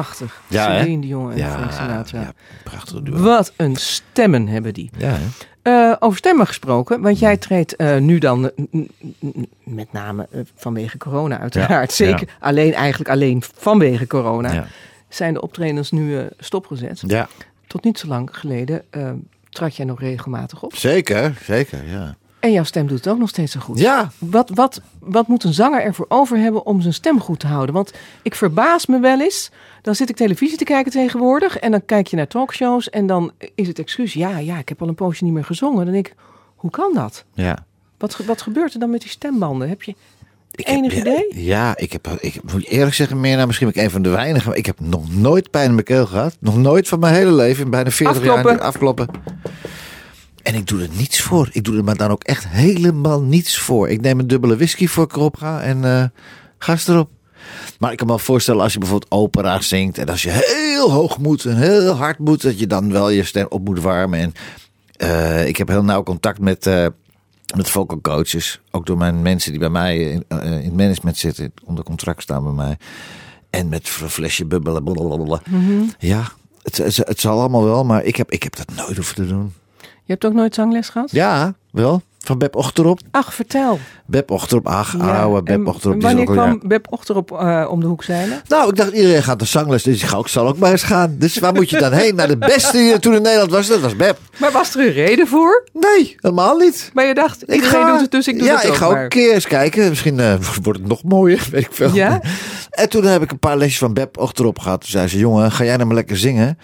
Speaker 2: Prachtig.
Speaker 3: Ja?
Speaker 2: Celine Dion en Frank Sinatra.
Speaker 3: ja, prachtig duo.
Speaker 2: Wat een stemmen hebben die.
Speaker 3: Ja, hè?
Speaker 2: Eh, over stemmen gesproken, want jij treedt eh, nu dan met name eh, vanwege corona uiteraard.
Speaker 3: Ja,
Speaker 2: Zeker alleen eigenlijk alleen vanwege corona
Speaker 3: Ja.
Speaker 2: zijn de optredens nu stopgezet.
Speaker 3: ja,
Speaker 2: Tot niet zo lang geleden trad jij nog regelmatig op.
Speaker 3: zeker, zeker, ja.
Speaker 2: En jouw stem doet het ook nog steeds zo goed.
Speaker 3: Ja,
Speaker 2: Wat, wat, wat moet een zanger ervoor over hebben om zijn stem goed te houden? Want ik verbaas me wel eens. Dan zit ik televisie te kijken tegenwoordig. En dan kijk je naar talkshows. En dan is het excuus. Ja, ja, ik heb al een poosje niet meer gezongen. Dan denk ik, hoe kan dat?
Speaker 3: ja.
Speaker 2: Wat, wat gebeurt er dan met die stembanden? Heb je
Speaker 3: Ik
Speaker 2: enig idee?
Speaker 3: Ja, ik heb, ik moet eerlijk zeggen, meer nou, misschien ben ik een van de weinigen. maar Ik heb nog nooit pijn in mijn keel gehad. Nog nooit van mijn hele leven, in bijna 40
Speaker 2: Afkloppen.
Speaker 3: jaar afkloppen. En ik doe er niets voor. Ik doe er maar dan ook echt helemaal niets voor. Ik neem een dubbele whisky voor ik erop ga en eh gas erop. Maar ik kan me wel voorstellen als je bijvoorbeeld opera zingt en als je heel hoog moet en heel hard moet, dat je dan wel je stem op moet warmen. En eh, ik heb heel nauw contact met, eh met vocal coaches. Ook door mijn mensen die bij mij in, eh, in het management zitten, onder contract staan bij mij. En met een flesje bubbelen. blablabla. Ja, het, het, het zal allemaal wel, maar ik heb, ik heb dat nooit hoeven te doen.
Speaker 2: Je hebt ook nooit zangles gehad?
Speaker 3: Ja, wel. Van Beb Ochterop.
Speaker 2: Ach, vertel.
Speaker 3: Beb Ochterop, ach,
Speaker 2: Ja,
Speaker 3: oude Beb Ochterop.
Speaker 2: Wanneer kwam Beb Ochterop eh om de hoek zeilen?
Speaker 3: Nou, ik dacht iedereen gaat de zangles, dus ik ga ook, zal ook maar eens gaan. Dus waar moet je dan heen? Naar de beste die er toen in Nederland was, dat was Beb.
Speaker 2: Maar was er een reden voor?
Speaker 3: Nee, helemaal niet.
Speaker 2: Maar je dacht,
Speaker 3: Ik ga-
Speaker 2: doet het, dus ik doe
Speaker 3: ja,
Speaker 2: het ook
Speaker 3: ik ga ook
Speaker 2: maar.
Speaker 3: een keer eens kijken. Misschien eh, wordt het nog mooier, weet ik veel.
Speaker 2: Ja?
Speaker 3: En toen heb ik een paar lesjes van Beb achterop gehad. Toen zei ze, jongen, ga jij nou maar lekker zingen?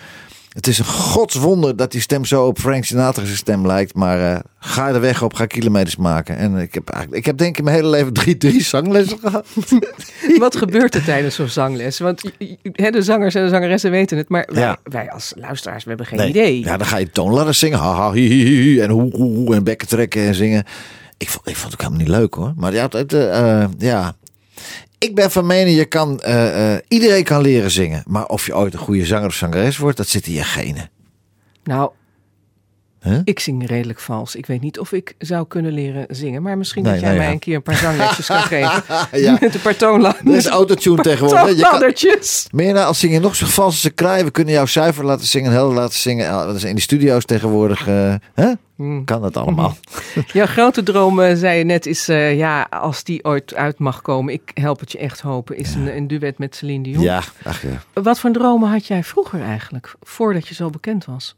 Speaker 3: Het is een godswonder dat die stem zo op Frank Sinatra's stem lijkt. Maar eh, ga er weg op, ga kilometers maken. En ik heb, eigenlijk, ik heb denk ik mijn hele leven drie, drie zanglessen gehad.
Speaker 2: Wat gebeurt er tijdens zo'n zangles? Want de zangers en de zangeressen weten het, maar wij,
Speaker 3: Ja.
Speaker 2: wij als luisteraars, we hebben geen
Speaker 3: Nee.
Speaker 2: idee.
Speaker 3: Ja, dan ga je toon laten zingen. Ha, ha, hi, hi, hi, en hoe, hoe, hoe, en bekken trekken en zingen. Ik vond, ik vond het ook helemaal niet leuk hoor. Maar ja, het, het, eh, eh, ja. Ik ben van mening, je kan, eh, eh, iedereen kan leren zingen. Maar of je ooit een goede zanger of zangeres wordt, dat zit in je genen.
Speaker 2: Nou,
Speaker 3: Huh?
Speaker 2: ik zing redelijk vals. Ik weet niet of ik zou kunnen leren zingen, maar misschien
Speaker 3: Nee,
Speaker 2: dat jij mij
Speaker 3: ja.
Speaker 2: een keer een paar zanglesjes kan geven.
Speaker 3: Ja.
Speaker 2: Met een paar toonla-
Speaker 3: Er is autotune tegenwoordig. Je kan,
Speaker 2: toonladdertjes.
Speaker 3: meer als zing je nog zo vals als ze krijgen. We kunnen jou zuiver laten zingen, helder laten zingen. Dat is in die studio's tegenwoordig. eh?
Speaker 2: Hmm.
Speaker 3: Kan dat allemaal.
Speaker 2: Jouw grote droom, eh, zei je net, is eh, ja, als die ooit uit mag komen, ik help het je echt hopen, is een, een duet met Celine Dion.
Speaker 3: Ja, ach ja.
Speaker 2: Wat voor dromen had jij vroeger eigenlijk, voordat je zo bekend was?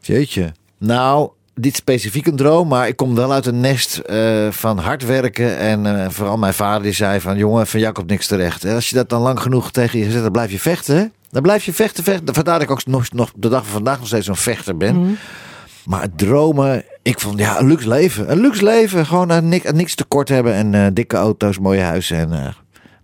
Speaker 3: Jeetje. Nou, niet specifiek een droom, maar ik kom wel uit een nest eh, van hard werken. En eh, vooral mijn vader die zei van, jongen, van komt niks terecht. En als je dat dan lang genoeg tegen je zet, dan blijf je vechten. hè? Dan blijf je vechten, vechten. Vandaar dat ik ook nog, nog de dag van vandaag nog steeds zo'n vechter ben.
Speaker 2: Mhm.
Speaker 3: Maar het dromen, ik vond ja, een luxe leven. Een luxe leven, gewoon aan niks, aan niks tekort hebben. En eh, dikke auto's, mooie huizen. En eh,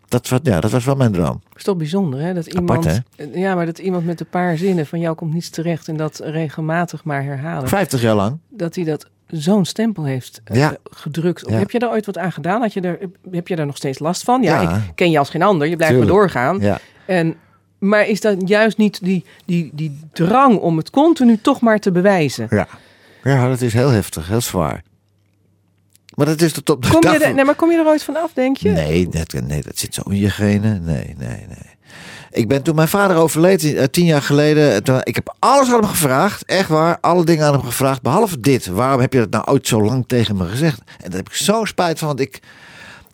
Speaker 3: dat, was- ja, dat was wel mijn droom.
Speaker 2: is toch bijzonder, hè? Dat iemand,
Speaker 3: hè?
Speaker 2: Ja, maar dat iemand met een paar zinnen van jou komt niets terecht en dat regelmatig maar herhalen.
Speaker 3: 50 jaar lang.
Speaker 2: Dat hij dat zo'n stempel heeft eh,
Speaker 3: Ja.
Speaker 2: gedrukt. op.
Speaker 3: Ja.
Speaker 2: Heb je daar ooit wat aan gedaan? Had je heb je daar nog steeds last van? Ja,
Speaker 3: Ja.
Speaker 2: ik ken je als geen ander. Je blijft
Speaker 3: Tuurlijk.
Speaker 2: maar doorgaan.
Speaker 3: Ja.
Speaker 2: En, maar is dat juist niet die, die, die drang om het continu toch maar te bewijzen?
Speaker 3: Ja. ja, dat is heel heftig, heel zwaar. Maar dat is de top.
Speaker 2: Kom je, er, nee, maar kom je er ooit van af, denk je?
Speaker 3: Nee, dat, nee, dat zit zo in je genen. Nee, nee, nee. Ik ben toen mijn vader overleed, eh, tien jaar geleden. eh, Toen, ik heb alles aan hem gevraagd. Echt waar. Alle dingen aan hem gevraagd. Behalve dit. Waarom heb je dat nou ooit zo lang tegen me gezegd? En daar heb ik zo spijt van. Want ik,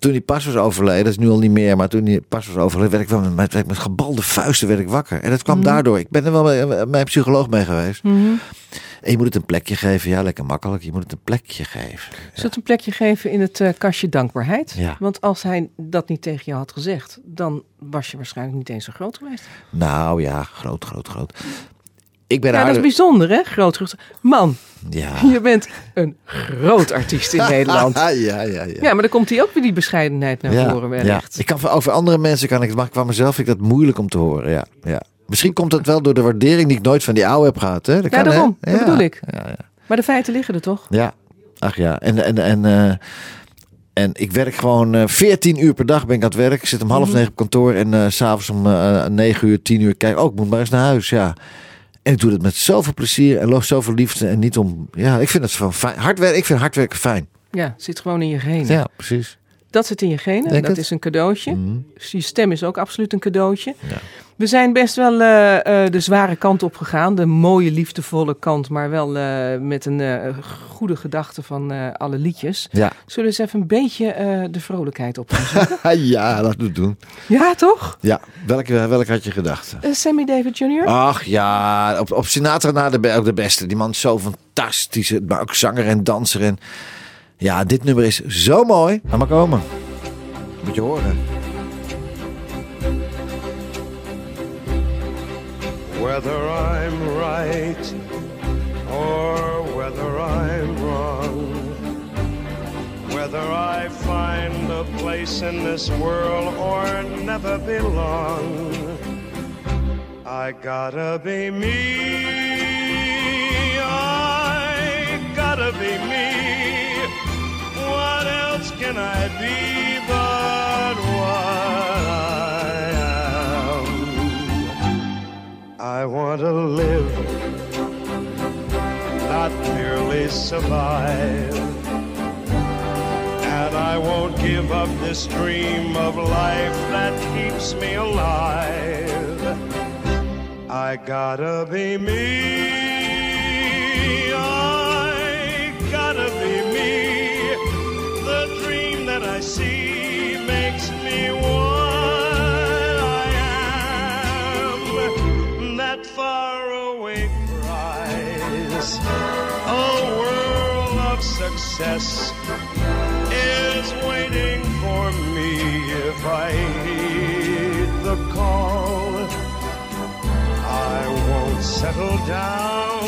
Speaker 3: toen hij pas was overleden. Dat is nu al niet meer. Maar toen hij pas was overleden. Werd ik wel met, met, met gebalde vuisten werd ik wakker. En dat kwam daardoor. Ik ben er wel met mijn psycholoog mee geweest.
Speaker 2: Mhm.
Speaker 3: En je moet het een plekje geven. Ja, lekker makkelijk. Je moet het een plekje geven.
Speaker 2: Zullen het een plekje geven in het eh, kastje dankbaarheid?
Speaker 3: Ja.
Speaker 2: Want als hij dat niet tegen jou had gezegd, dan was je waarschijnlijk niet eens zo groot geweest.
Speaker 3: Nou ja, groot, groot, groot. Ik ben
Speaker 2: Ja, dat is
Speaker 3: aardig-
Speaker 2: bijzonder, hè? Groot. Man,
Speaker 3: Ja.
Speaker 2: je bent een groot artiest in Nederland.
Speaker 3: ja, ja, ja.
Speaker 2: Ja, maar dan komt hij ook weer die bescheidenheid naar voren wellicht.
Speaker 3: Ik kan over andere mensen kan ik het, maar qua mezelf vind ik dat moeilijk om te horen. Ja, ja. Misschien komt het wel door de waardering die ik nooit van die oude heb gehad. Hè? Dat
Speaker 2: Ja,
Speaker 3: kan, hè?
Speaker 2: daarom. Dat bedoel ik.
Speaker 3: Ja, ja.
Speaker 2: Maar de feiten liggen er toch?
Speaker 3: ja. ach ja. En, en, en, eh, en ik werk gewoon eh 14 uur per dag ben ik aan het werk. Ik zit om half
Speaker 2: Mhm.
Speaker 3: negen op kantoor en eh, s s'avonds om eh 9 uur, 10 uur kijk. Oh, ik moet maar eens naar huis. Ja. En ik doe dat met zoveel plezier en zoveel liefde. En niet om. Ja, ik vind het gewoon fijn. Hard werken, ik vind hard werken fijn.
Speaker 2: Ja, zit gewoon in je genen.
Speaker 3: Ja, precies.
Speaker 2: Dat zit in je genen.
Speaker 3: Denk
Speaker 2: dat
Speaker 3: het?
Speaker 2: is een cadeautje. Dus je stem is ook absoluut een cadeautje.
Speaker 3: Ja.
Speaker 2: We zijn best wel eh, eh, de zware kant op gegaan. De mooie, liefdevolle kant. Maar wel eh, met een goede gedachte van alle liedjes.
Speaker 3: Ja.
Speaker 2: Zullen we eens even een beetje de vrolijkheid op
Speaker 3: ja, dat moet doen.
Speaker 2: ja, toch?
Speaker 3: Ja, welke, welke had je gedacht?
Speaker 2: Sammy David Jr.?
Speaker 3: Ach ja, op, op Sinatra na de, ook de beste. Die man is zo fantastisch. Maar ook zanger en danser. En ja, dit nummer is zo mooi. Laat maar komen. Moet je horen.
Speaker 7: Whether I'm right or whether I'm wrong, whether I find a place in this world or never belong, I gotta be me. I gotta be me. Can I be but what I am? I want to live, not merely survive. And I won't give up this dream of life that keeps me alive. I gotta be me. Success, is waiting for me if I heed the call. I won't settle down,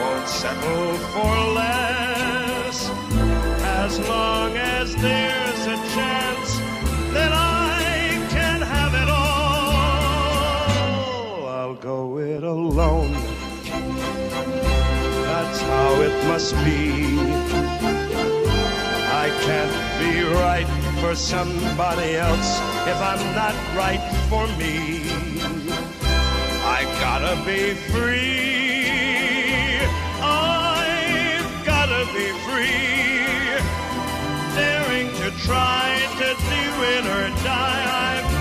Speaker 7: won't settle for less. As long as there's a chance go it alone. That's how it must be. I can't be right for somebody else if I'm not right for me. I gotta be free. I've gotta be free. Daring to try to do it or die. I've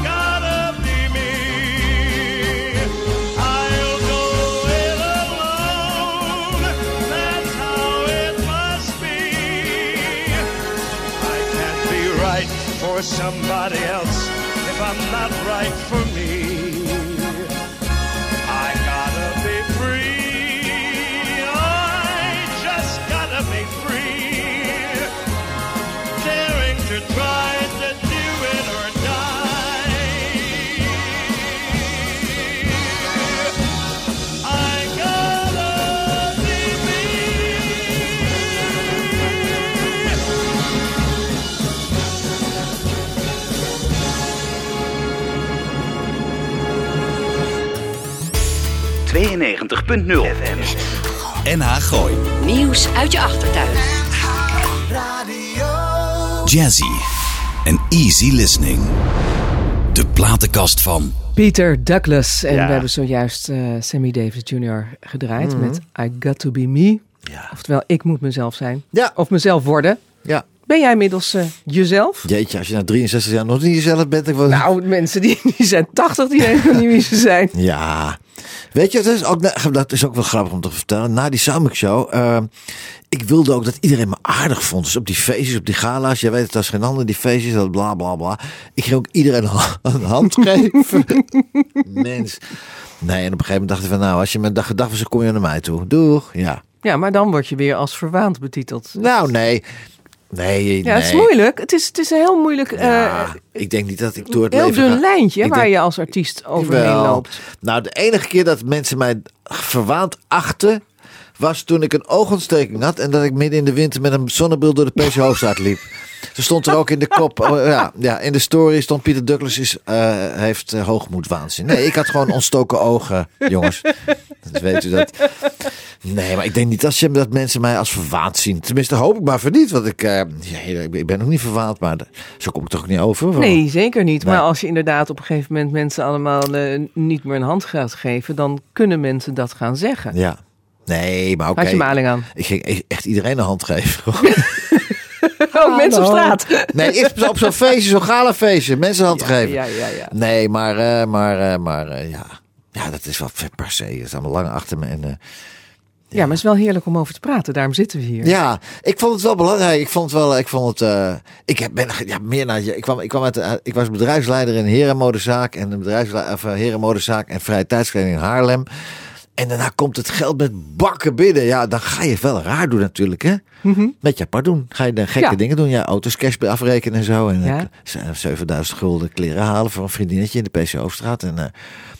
Speaker 7: somebody else if I'm not right for me.
Speaker 1: FM. NH Gooi.
Speaker 9: Nieuws uit je achtertuin.
Speaker 1: Jazzy en easy listening. De platenkast van
Speaker 2: Peter Douglas. En
Speaker 3: Ja.
Speaker 2: we hebben zojuist eh, Sammy Davis Jr. gedraaid met I Got To Be Me.
Speaker 3: Ja.
Speaker 2: Oftewel, ik moet mezelf zijn.
Speaker 3: Ja.
Speaker 2: Of mezelf worden.
Speaker 3: Ja.
Speaker 2: Ben jij inmiddels eh, jezelf?
Speaker 3: Jeetje, als je na 63 jaar nog niet jezelf bent. Ik wil...
Speaker 2: Nou, mensen die, die zijn 80, die weten nog niet wie ze zijn.
Speaker 3: Ja. Weet je, dat is, ook, dat is ook wel grappig om te vertellen. Na die Summit Show, eh, ik wilde ook dat iedereen me aardig vond. Dus op die feestjes, op die gala's, jij weet het als geen ander, die feestjes, dat bla bla bla. Ik ging ook iedereen een hand geven. Mens. Nee, en op een gegeven moment dacht ik van, nou, als je met dag gedacht was, dan kom je naar mij toe. Doeg. Ja.
Speaker 2: Ja, maar dan word je weer als verwaand betiteld.
Speaker 3: Nou, nee. Nee,
Speaker 2: Ja, het is
Speaker 3: nee.
Speaker 2: moeilijk. Het is, het is een heel moeilijk, eh,
Speaker 3: Ja, ik denk niet dat ik door het
Speaker 2: heel
Speaker 3: leven
Speaker 2: dun
Speaker 3: ga-
Speaker 2: lijntje
Speaker 3: Ik
Speaker 2: waar
Speaker 3: denk-
Speaker 2: je als artiest overheen loopt.
Speaker 3: Nou, de enige keer dat mensen mij verwaand achten... was toen ik een oogontsteking had... en dat ik midden in de winter met een zonnebril door de PC Hoofdstraat liep. Ze stond er ook in de kop. oh, ja, ja, in de story stond Pieter Douglas is, eh, heeft uh, hoogmoedwaanzin. Nee, ik had gewoon ontstoken ogen, jongens. Dus weet u dat. Nee, maar ik denk niet dat, je, dat mensen mij als verwaand zien. Tenminste, hoop ik maar voor niet. Want ik, eh, ja, ik, ben ook niet verwaand, maar zo kom ik toch niet over.
Speaker 2: Nee, zeker niet.
Speaker 3: Nee.
Speaker 2: Maar als je inderdaad op een gegeven moment mensen allemaal eh, niet meer een hand gaat geven, dan kunnen mensen dat gaan zeggen.
Speaker 3: Ja. Nee, maar oké.
Speaker 2: Had je maling aan?
Speaker 3: Ik ging e- echt iedereen een hand geven.
Speaker 2: Ook mensen op straat.
Speaker 3: Nee, eerst op zo'n feestje, zo'n galafeestje, mensen hand geven.
Speaker 2: Ja, ja, ja.
Speaker 3: Nee, maar, eh, maar, eh, maar ja. ja, dat is wel per se. Dat is allemaal lang achter me. En, eh,
Speaker 2: Ja, maar het is wel heerlijk om over te praten. Daarom zitten we hier.
Speaker 3: ja, ik vond het wel belangrijk. Ik vond het wel, ik vond het, eh, ik heb, ben ja, meer naar je. Ik kwam, ik kwam uit, de- ik was bedrijfsleider in herenmodezaak en een bedrijfsleider, of, eh, herenmodezaak en vrije tijdskleding in Haarlem. En daarna komt het geld met bakken binnen. Ja, dan ga je wel raar doen natuurlijk, hè? Met je pardon. Ga je dan gekke
Speaker 2: Ja.
Speaker 3: dingen doen. Ja, auto's cash afrekenen en zo. En
Speaker 2: Ja.
Speaker 3: eh, 7000 gulden kleren halen voor een vriendinnetje in de PC Hoofdstraat. En eh,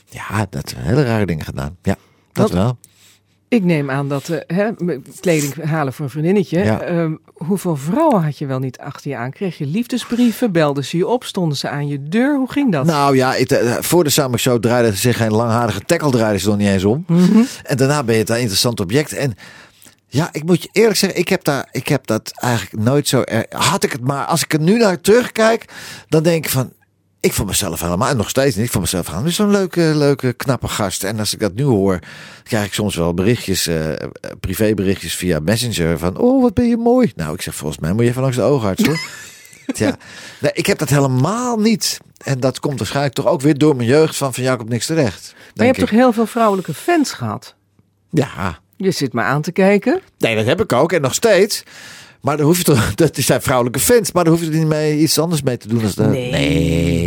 Speaker 3: ja, dat zijn hele rare dingen gedaan. Ja, dat
Speaker 2: Wat-
Speaker 3: wel.
Speaker 2: Ik neem aan dat eh, hè, kleding halen voor een vriendinnetje.
Speaker 3: Ja.
Speaker 2: Ehm, hoeveel vrouwen had je wel niet achter je aan? Kreeg je liefdesbrieven? Belden ze je op? Stonden ze aan je deur? Hoe ging dat?
Speaker 3: Nou ja, eh, voor de Summer Show draaide zich geen langharige tackle draaide ze nog niet eens om.
Speaker 2: Mhm.
Speaker 3: En daarna ben je het een interessant object. En ja, ik moet je eerlijk zeggen, ik heb, daar, ik heb dat eigenlijk nooit zo... er- had ik het maar, als ik er nu naar terugkijk, dan denk ik van... Ik vond mezelf helemaal, en nog steeds niet, ik vond mezelf helemaal niet zo'n leuke, leuke, knappe gast. En als ik dat nu hoor, krijg ik soms wel berichtjes, eh, privéberichtjes via Messenger van... Oh, wat ben je mooi. Nou, ik zeg, volgens mij moet je even langs de oogarts hoor. Ja, nee, ik heb dat helemaal niet. En dat komt waarschijnlijk toch ook weer door mijn jeugd van van Jacob niks terecht.
Speaker 2: maar je hebt
Speaker 3: ik.
Speaker 2: toch heel veel vrouwelijke fans gehad?
Speaker 3: Ja,
Speaker 2: Je zit maar aan te kijken.
Speaker 3: nee, dat heb ik ook en nog steeds. Maar dan hoef je toch, dat zijn vrouwelijke fans, maar dan hoef je er niet mee iets anders mee te doen als de.
Speaker 2: Nee,
Speaker 3: nee,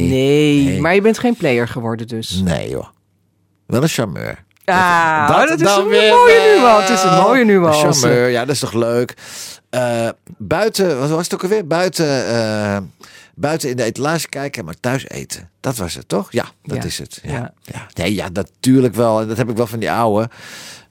Speaker 2: nee.
Speaker 3: Nee.
Speaker 2: Maar je bent geen player geworden dus.
Speaker 3: Nee, joh. Wel een charmeur.
Speaker 2: Ah,
Speaker 3: Dat-
Speaker 2: dat, is een
Speaker 3: weer
Speaker 2: mooie
Speaker 3: wel.
Speaker 2: nuance. Het is een mooie
Speaker 3: Een
Speaker 2: nuance.
Speaker 3: charmeur, ja, dat is toch leuk. Eh, buiten, wat was het ook alweer? Buiten, eh, buiten in de etalage kijken, maar thuis eten. Dat was het, toch? Ja, dat
Speaker 2: Ja.
Speaker 3: is het. Ja.
Speaker 2: Ja.
Speaker 3: Ja. Nee, ja, natuurlijk wel. En dat heb ik wel van die oude.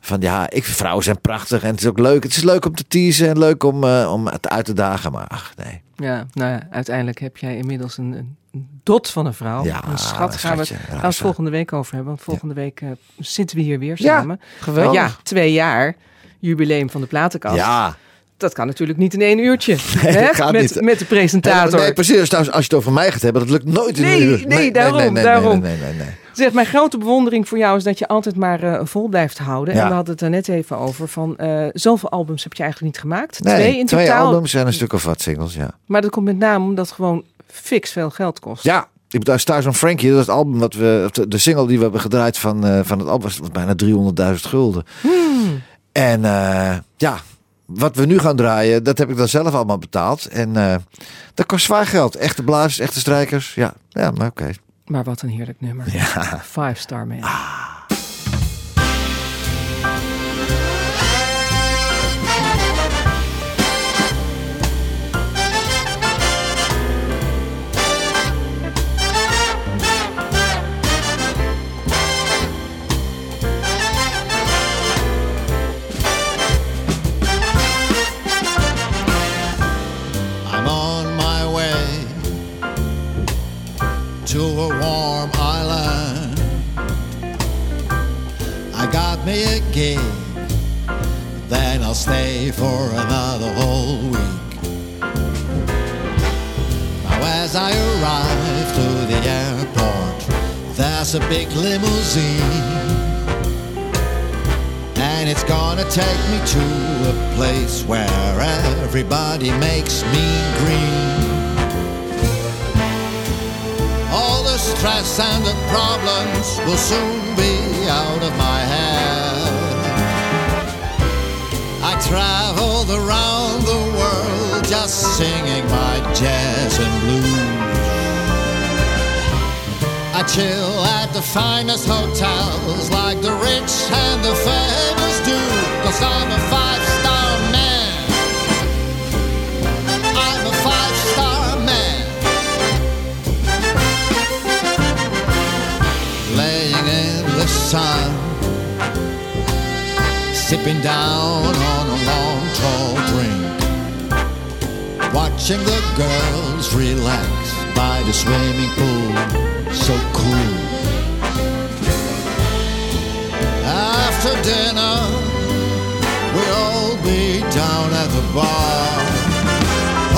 Speaker 3: Van ja, ik vrouwen zijn prachtig en het is ook leuk. Het is leuk om te teasen en leuk om, eh, om het uit te dagen. Maar ach, nee.
Speaker 2: Ja, nou ja, uiteindelijk heb jij inmiddels een, een dot van een vrouw.
Speaker 3: Ja,
Speaker 2: een schat. Gaan we.
Speaker 3: Ja,
Speaker 2: gaan we het volgende week over hebben. Want volgende week eh, zitten we hier weer
Speaker 3: Ja,
Speaker 2: samen.
Speaker 3: geweldig.
Speaker 2: Maar ja, twee jaar jubileum van de platenkast.
Speaker 3: Ja.
Speaker 2: Dat kan natuurlijk niet in één uurtje.
Speaker 3: Nee,
Speaker 2: hè?
Speaker 3: gaat
Speaker 2: met,
Speaker 3: niet.
Speaker 2: met de presentator.
Speaker 3: Nee, precies. Als, als je het over mij gaat hebben, dat lukt nooit in
Speaker 2: Nee,
Speaker 3: een uur.
Speaker 2: nee, daarom,
Speaker 3: nee,
Speaker 2: daarom.
Speaker 3: Nee, nee, nee, nee.
Speaker 2: Zeg, mijn grote bewondering voor jou is dat je altijd maar eh, vol blijft houden.
Speaker 3: Ja.
Speaker 2: En we hadden het er net even over van eh, zoveel albums heb je eigenlijk niet gemaakt.
Speaker 3: Nee,
Speaker 2: twee in totaal.
Speaker 3: albums en een stuk of wat singles, ja.
Speaker 2: Maar dat komt met name omdat het gewoon fix veel geld kost.
Speaker 3: Ja, ik bedoel, Stars on Frankie, dat is het album wat we, de, single die we hebben gedraaid van, eh, van het album, was bijna 300.000 gulden.
Speaker 2: Hmm.
Speaker 3: En ja, wat we nu gaan draaien, dat heb ik dan zelf allemaal betaald. En dat kost zwaar geld. Echte blazers, echte strijkers. Ja, ja maar oké.
Speaker 2: Maar wat een heerlijk nummer.
Speaker 3: Ja.
Speaker 2: Five Star Man.
Speaker 10: I'm me a gig, then I'll stay for another whole week. Now, as I arrive to the airport, there's a big limousine. And it's gonna take me to a place where everybody makes me green. The problems will soon be out of my head. I traveled around the world just singing my jazz and blues. I chill at the finest hotels like the rich and the famous do. Cause I'm a sipping down on a long tall drink. Watching the girls relax by the swimming pool so cool. After dinner, we'll all be down at the bar.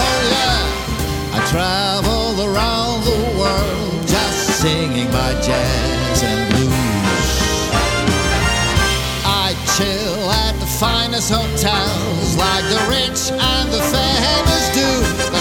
Speaker 10: Oh yeah, I travel around the world just singing my jazz and blues. I chill finest hotels like the rich and the famous do.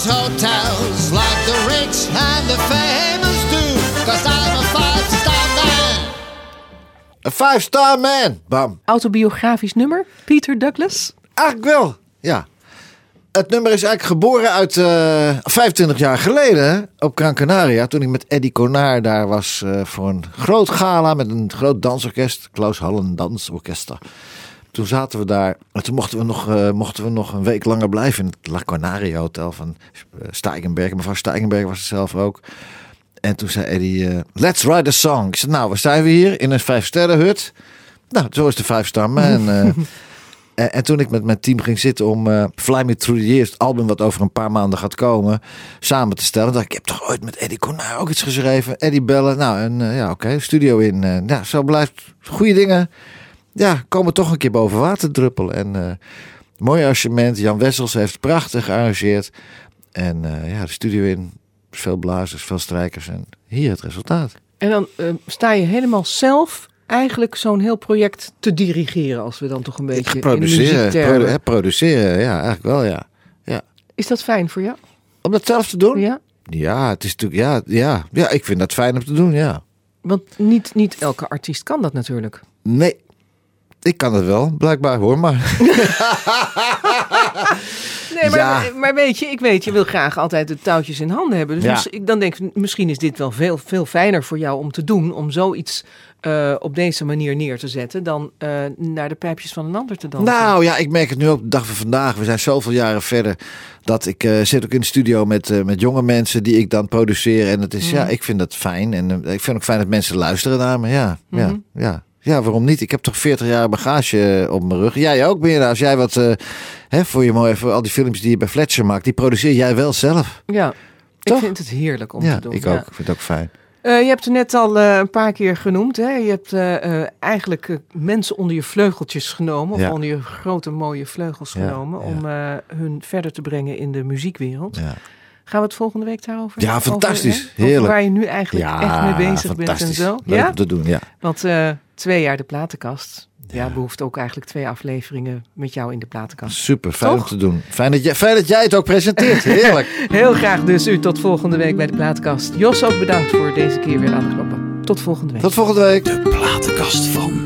Speaker 10: Finest hotels like the rich and the famous do. Cause I'm a five-star man.
Speaker 3: Een five star man. Bam.
Speaker 2: Autobiografisch nummer, Peter Douglas.
Speaker 3: Eigenlijk wel, ja. Het nummer is eigenlijk geboren uit eh 25 jaar geleden op Gran Canaria. Toen ik met Eddie Conaar daar was eh, voor een groot gala met een groot dansorkest. Klaus Hallen Dansorkester. Toen zaten we daar en toen mochten we nog, eh, mochten we nog een week langer blijven in het La Canaria Hotel van eh, Steigenberg. Mevrouw Steigenberg was het zelf ook. En toen zei Eddie, eh, let's write a song. Ik zei, nou, waar zijn we hier? In een vijfsterrenhut. Nou, zo is de Five Star Man. En, en toen ik met mijn team ging zitten om Fly Me Through the Years, het album wat over een paar maanden gaat komen, samen te stellen. dacht ik, ik heb toch ooit met Eddie Cornaar ook iets geschreven. Eddie bellen. Nou, en ja, oké, studio in. ja, zo blijft goede dingen. Ja, komen toch een keer boven water druppelen. En eh, mooi arrangement. Jan Wessels heeft prachtig gearrangeerd. En eh, ja, de studio in. Veel blazers, veel strijkers. En hier het resultaat.
Speaker 2: En dan eh, sta je helemaal zelf eigenlijk zo'n heel project te dirigeren, als we dan toch een beetje
Speaker 3: Produceren, produ- produceren, ja, eigenlijk wel, ja. ja.
Speaker 2: Is dat fijn voor jou?
Speaker 3: Om dat zelf te doen?
Speaker 2: Ja.
Speaker 3: Ja, het is natuurlijk, ja, ja, ja, ik vind dat fijn om te doen, ja.
Speaker 2: Want niet, niet elke artiest kan dat natuurlijk.
Speaker 3: Nee, ik kan het wel, blijkbaar hoor, maar.
Speaker 2: Nee, maar,
Speaker 3: Ja.
Speaker 2: maar weet je, ik weet, je wil graag altijd de touwtjes in handen hebben. Dus
Speaker 3: Ja.
Speaker 2: mis- ik dan denk ik, misschien is dit wel veel, veel fijner voor jou om te doen. Om zoiets eh, op deze manier neer te zetten. Dan eh, naar de pijpjes van een ander te dansen.
Speaker 3: Nou ja, ik merk het nu op de dag van vandaag. We zijn zoveel jaren verder. Dat ik eh, zit ook in de studio met, met jonge mensen die ik dan produceer. En het is, ja, ik vind dat fijn. En ik vind ook fijn dat mensen luisteren naar me. Ja, ja, ja. Ja, waarom niet? Ik heb toch 40 jaar bagage eh, op mijn rug. Jij ook, meer Als jij wat, eh, hè, voor je mooi, voor al die films die je bij Fletcher maakt, die produceer jij wel zelf.
Speaker 2: Ja, ik
Speaker 3: Toch?
Speaker 2: vind het heerlijk om
Speaker 3: ja,
Speaker 2: te doen.
Speaker 3: ik
Speaker 2: ja.
Speaker 3: ook. Ik vind het ook fijn.
Speaker 2: Eh, je hebt het net al een paar keer genoemd. Hè? Je hebt eigenlijk mensen onder je vleugeltjes genomen. Of onder je grote mooie vleugels
Speaker 3: Ja,
Speaker 2: genomen.
Speaker 3: ja.
Speaker 2: Om hun verder te brengen in de muziekwereld. Gaan we het volgende week daarover
Speaker 3: Ja, fantastisch.
Speaker 2: Over
Speaker 3: Heerlijk.
Speaker 2: waar je nu eigenlijk echt mee bezig bent en zo.
Speaker 3: Leuk
Speaker 2: ja?
Speaker 3: om te doen, ja.
Speaker 2: Want eh, twee jaar de platenkast. Ja.
Speaker 3: Ja.
Speaker 2: behoeft ook eigenlijk twee afleveringen met jou in de platenkast.
Speaker 3: Super, fijn om te doen. Fijn dat, jij, fijn dat jij het ook presenteert. Heerlijk.
Speaker 2: Heel graag dus u tot volgende week bij de platenkast. Jos ook bedankt voor deze keer weer aan de knoppen. Tot volgende week.
Speaker 3: Tot volgende week.
Speaker 1: De platenkast van.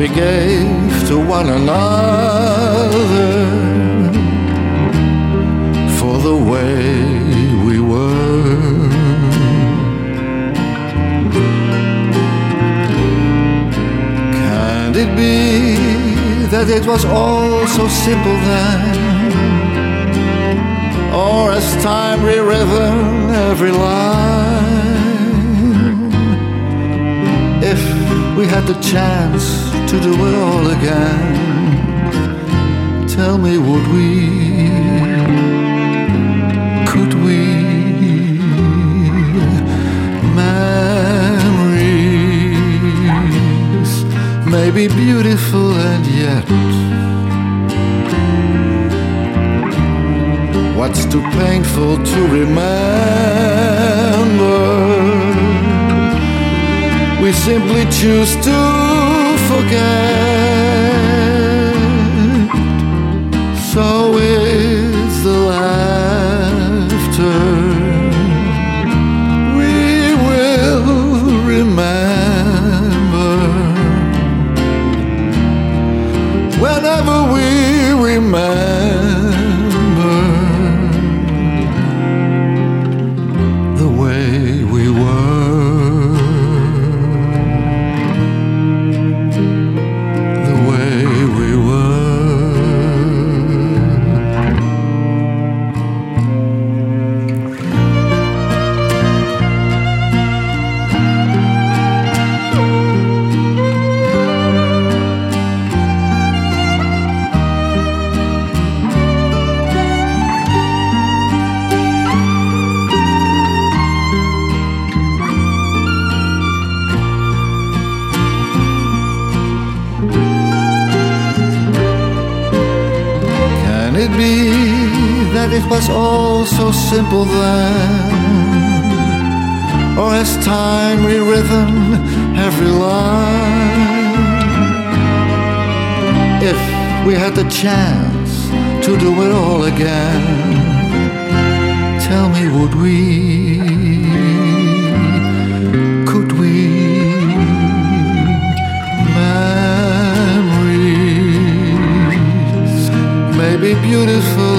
Speaker 11: We gave to one another for the way we were. Can it be that it was all so simple then? or as time rewritten every line. If we had the chance to do it all again, tell me, would we? Could we? Memories may be beautiful and yet. What's too painful to remember? We simply choose to forget. So is
Speaker 3: was all so simple then. Or has time rewritten every line? If we had the chance to do it all again, tell me, would we? Could we? Memories may be beautiful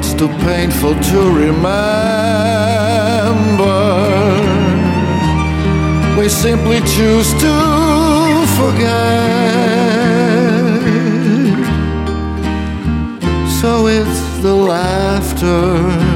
Speaker 3: what's too painful to remember? We simply choose to forget. So it's the laughter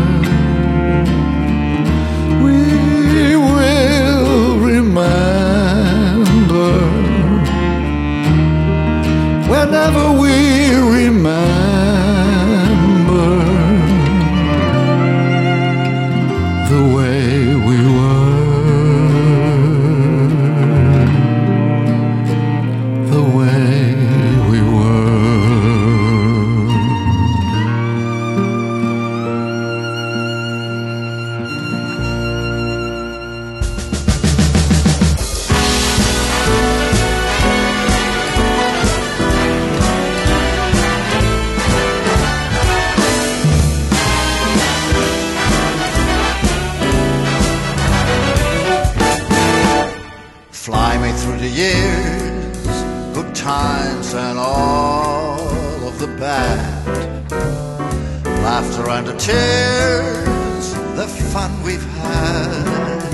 Speaker 3: times and all of the bad. Laughter and the tears, the fun we've had.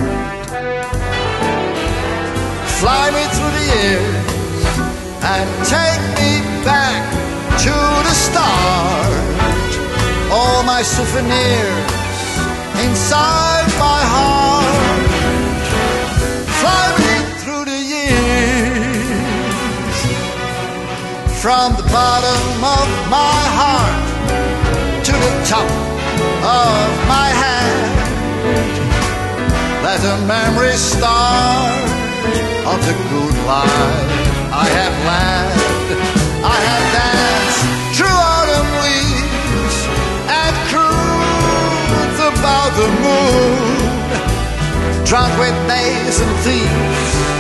Speaker 3: Fly me through the years and take me back to the start. All my souvenirs inside my heart. From the bottom of my heart to the top of my head. Let a memory start of the good life I have led. I have danced through autumn leaves and cruised about the moon drunk with knaves and thieves.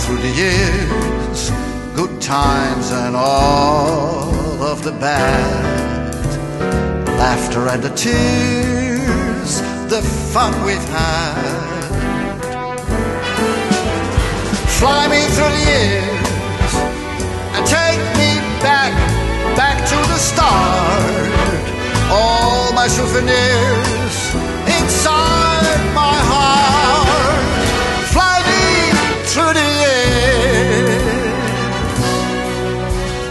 Speaker 3: Through the years, good times and all of the bad. Laughter and the tears, the fun we've had. Fly me through the years and take me back, back to the start all my souvenirs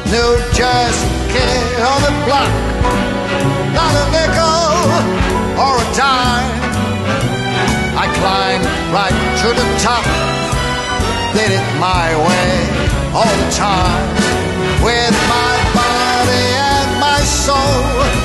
Speaker 3: New Jersey kid on the block, not a nickel or a dime. I climbed right to the top, did it my way all the time with my body and my soul.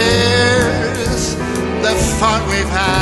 Speaker 3: Tears, the fun we've had.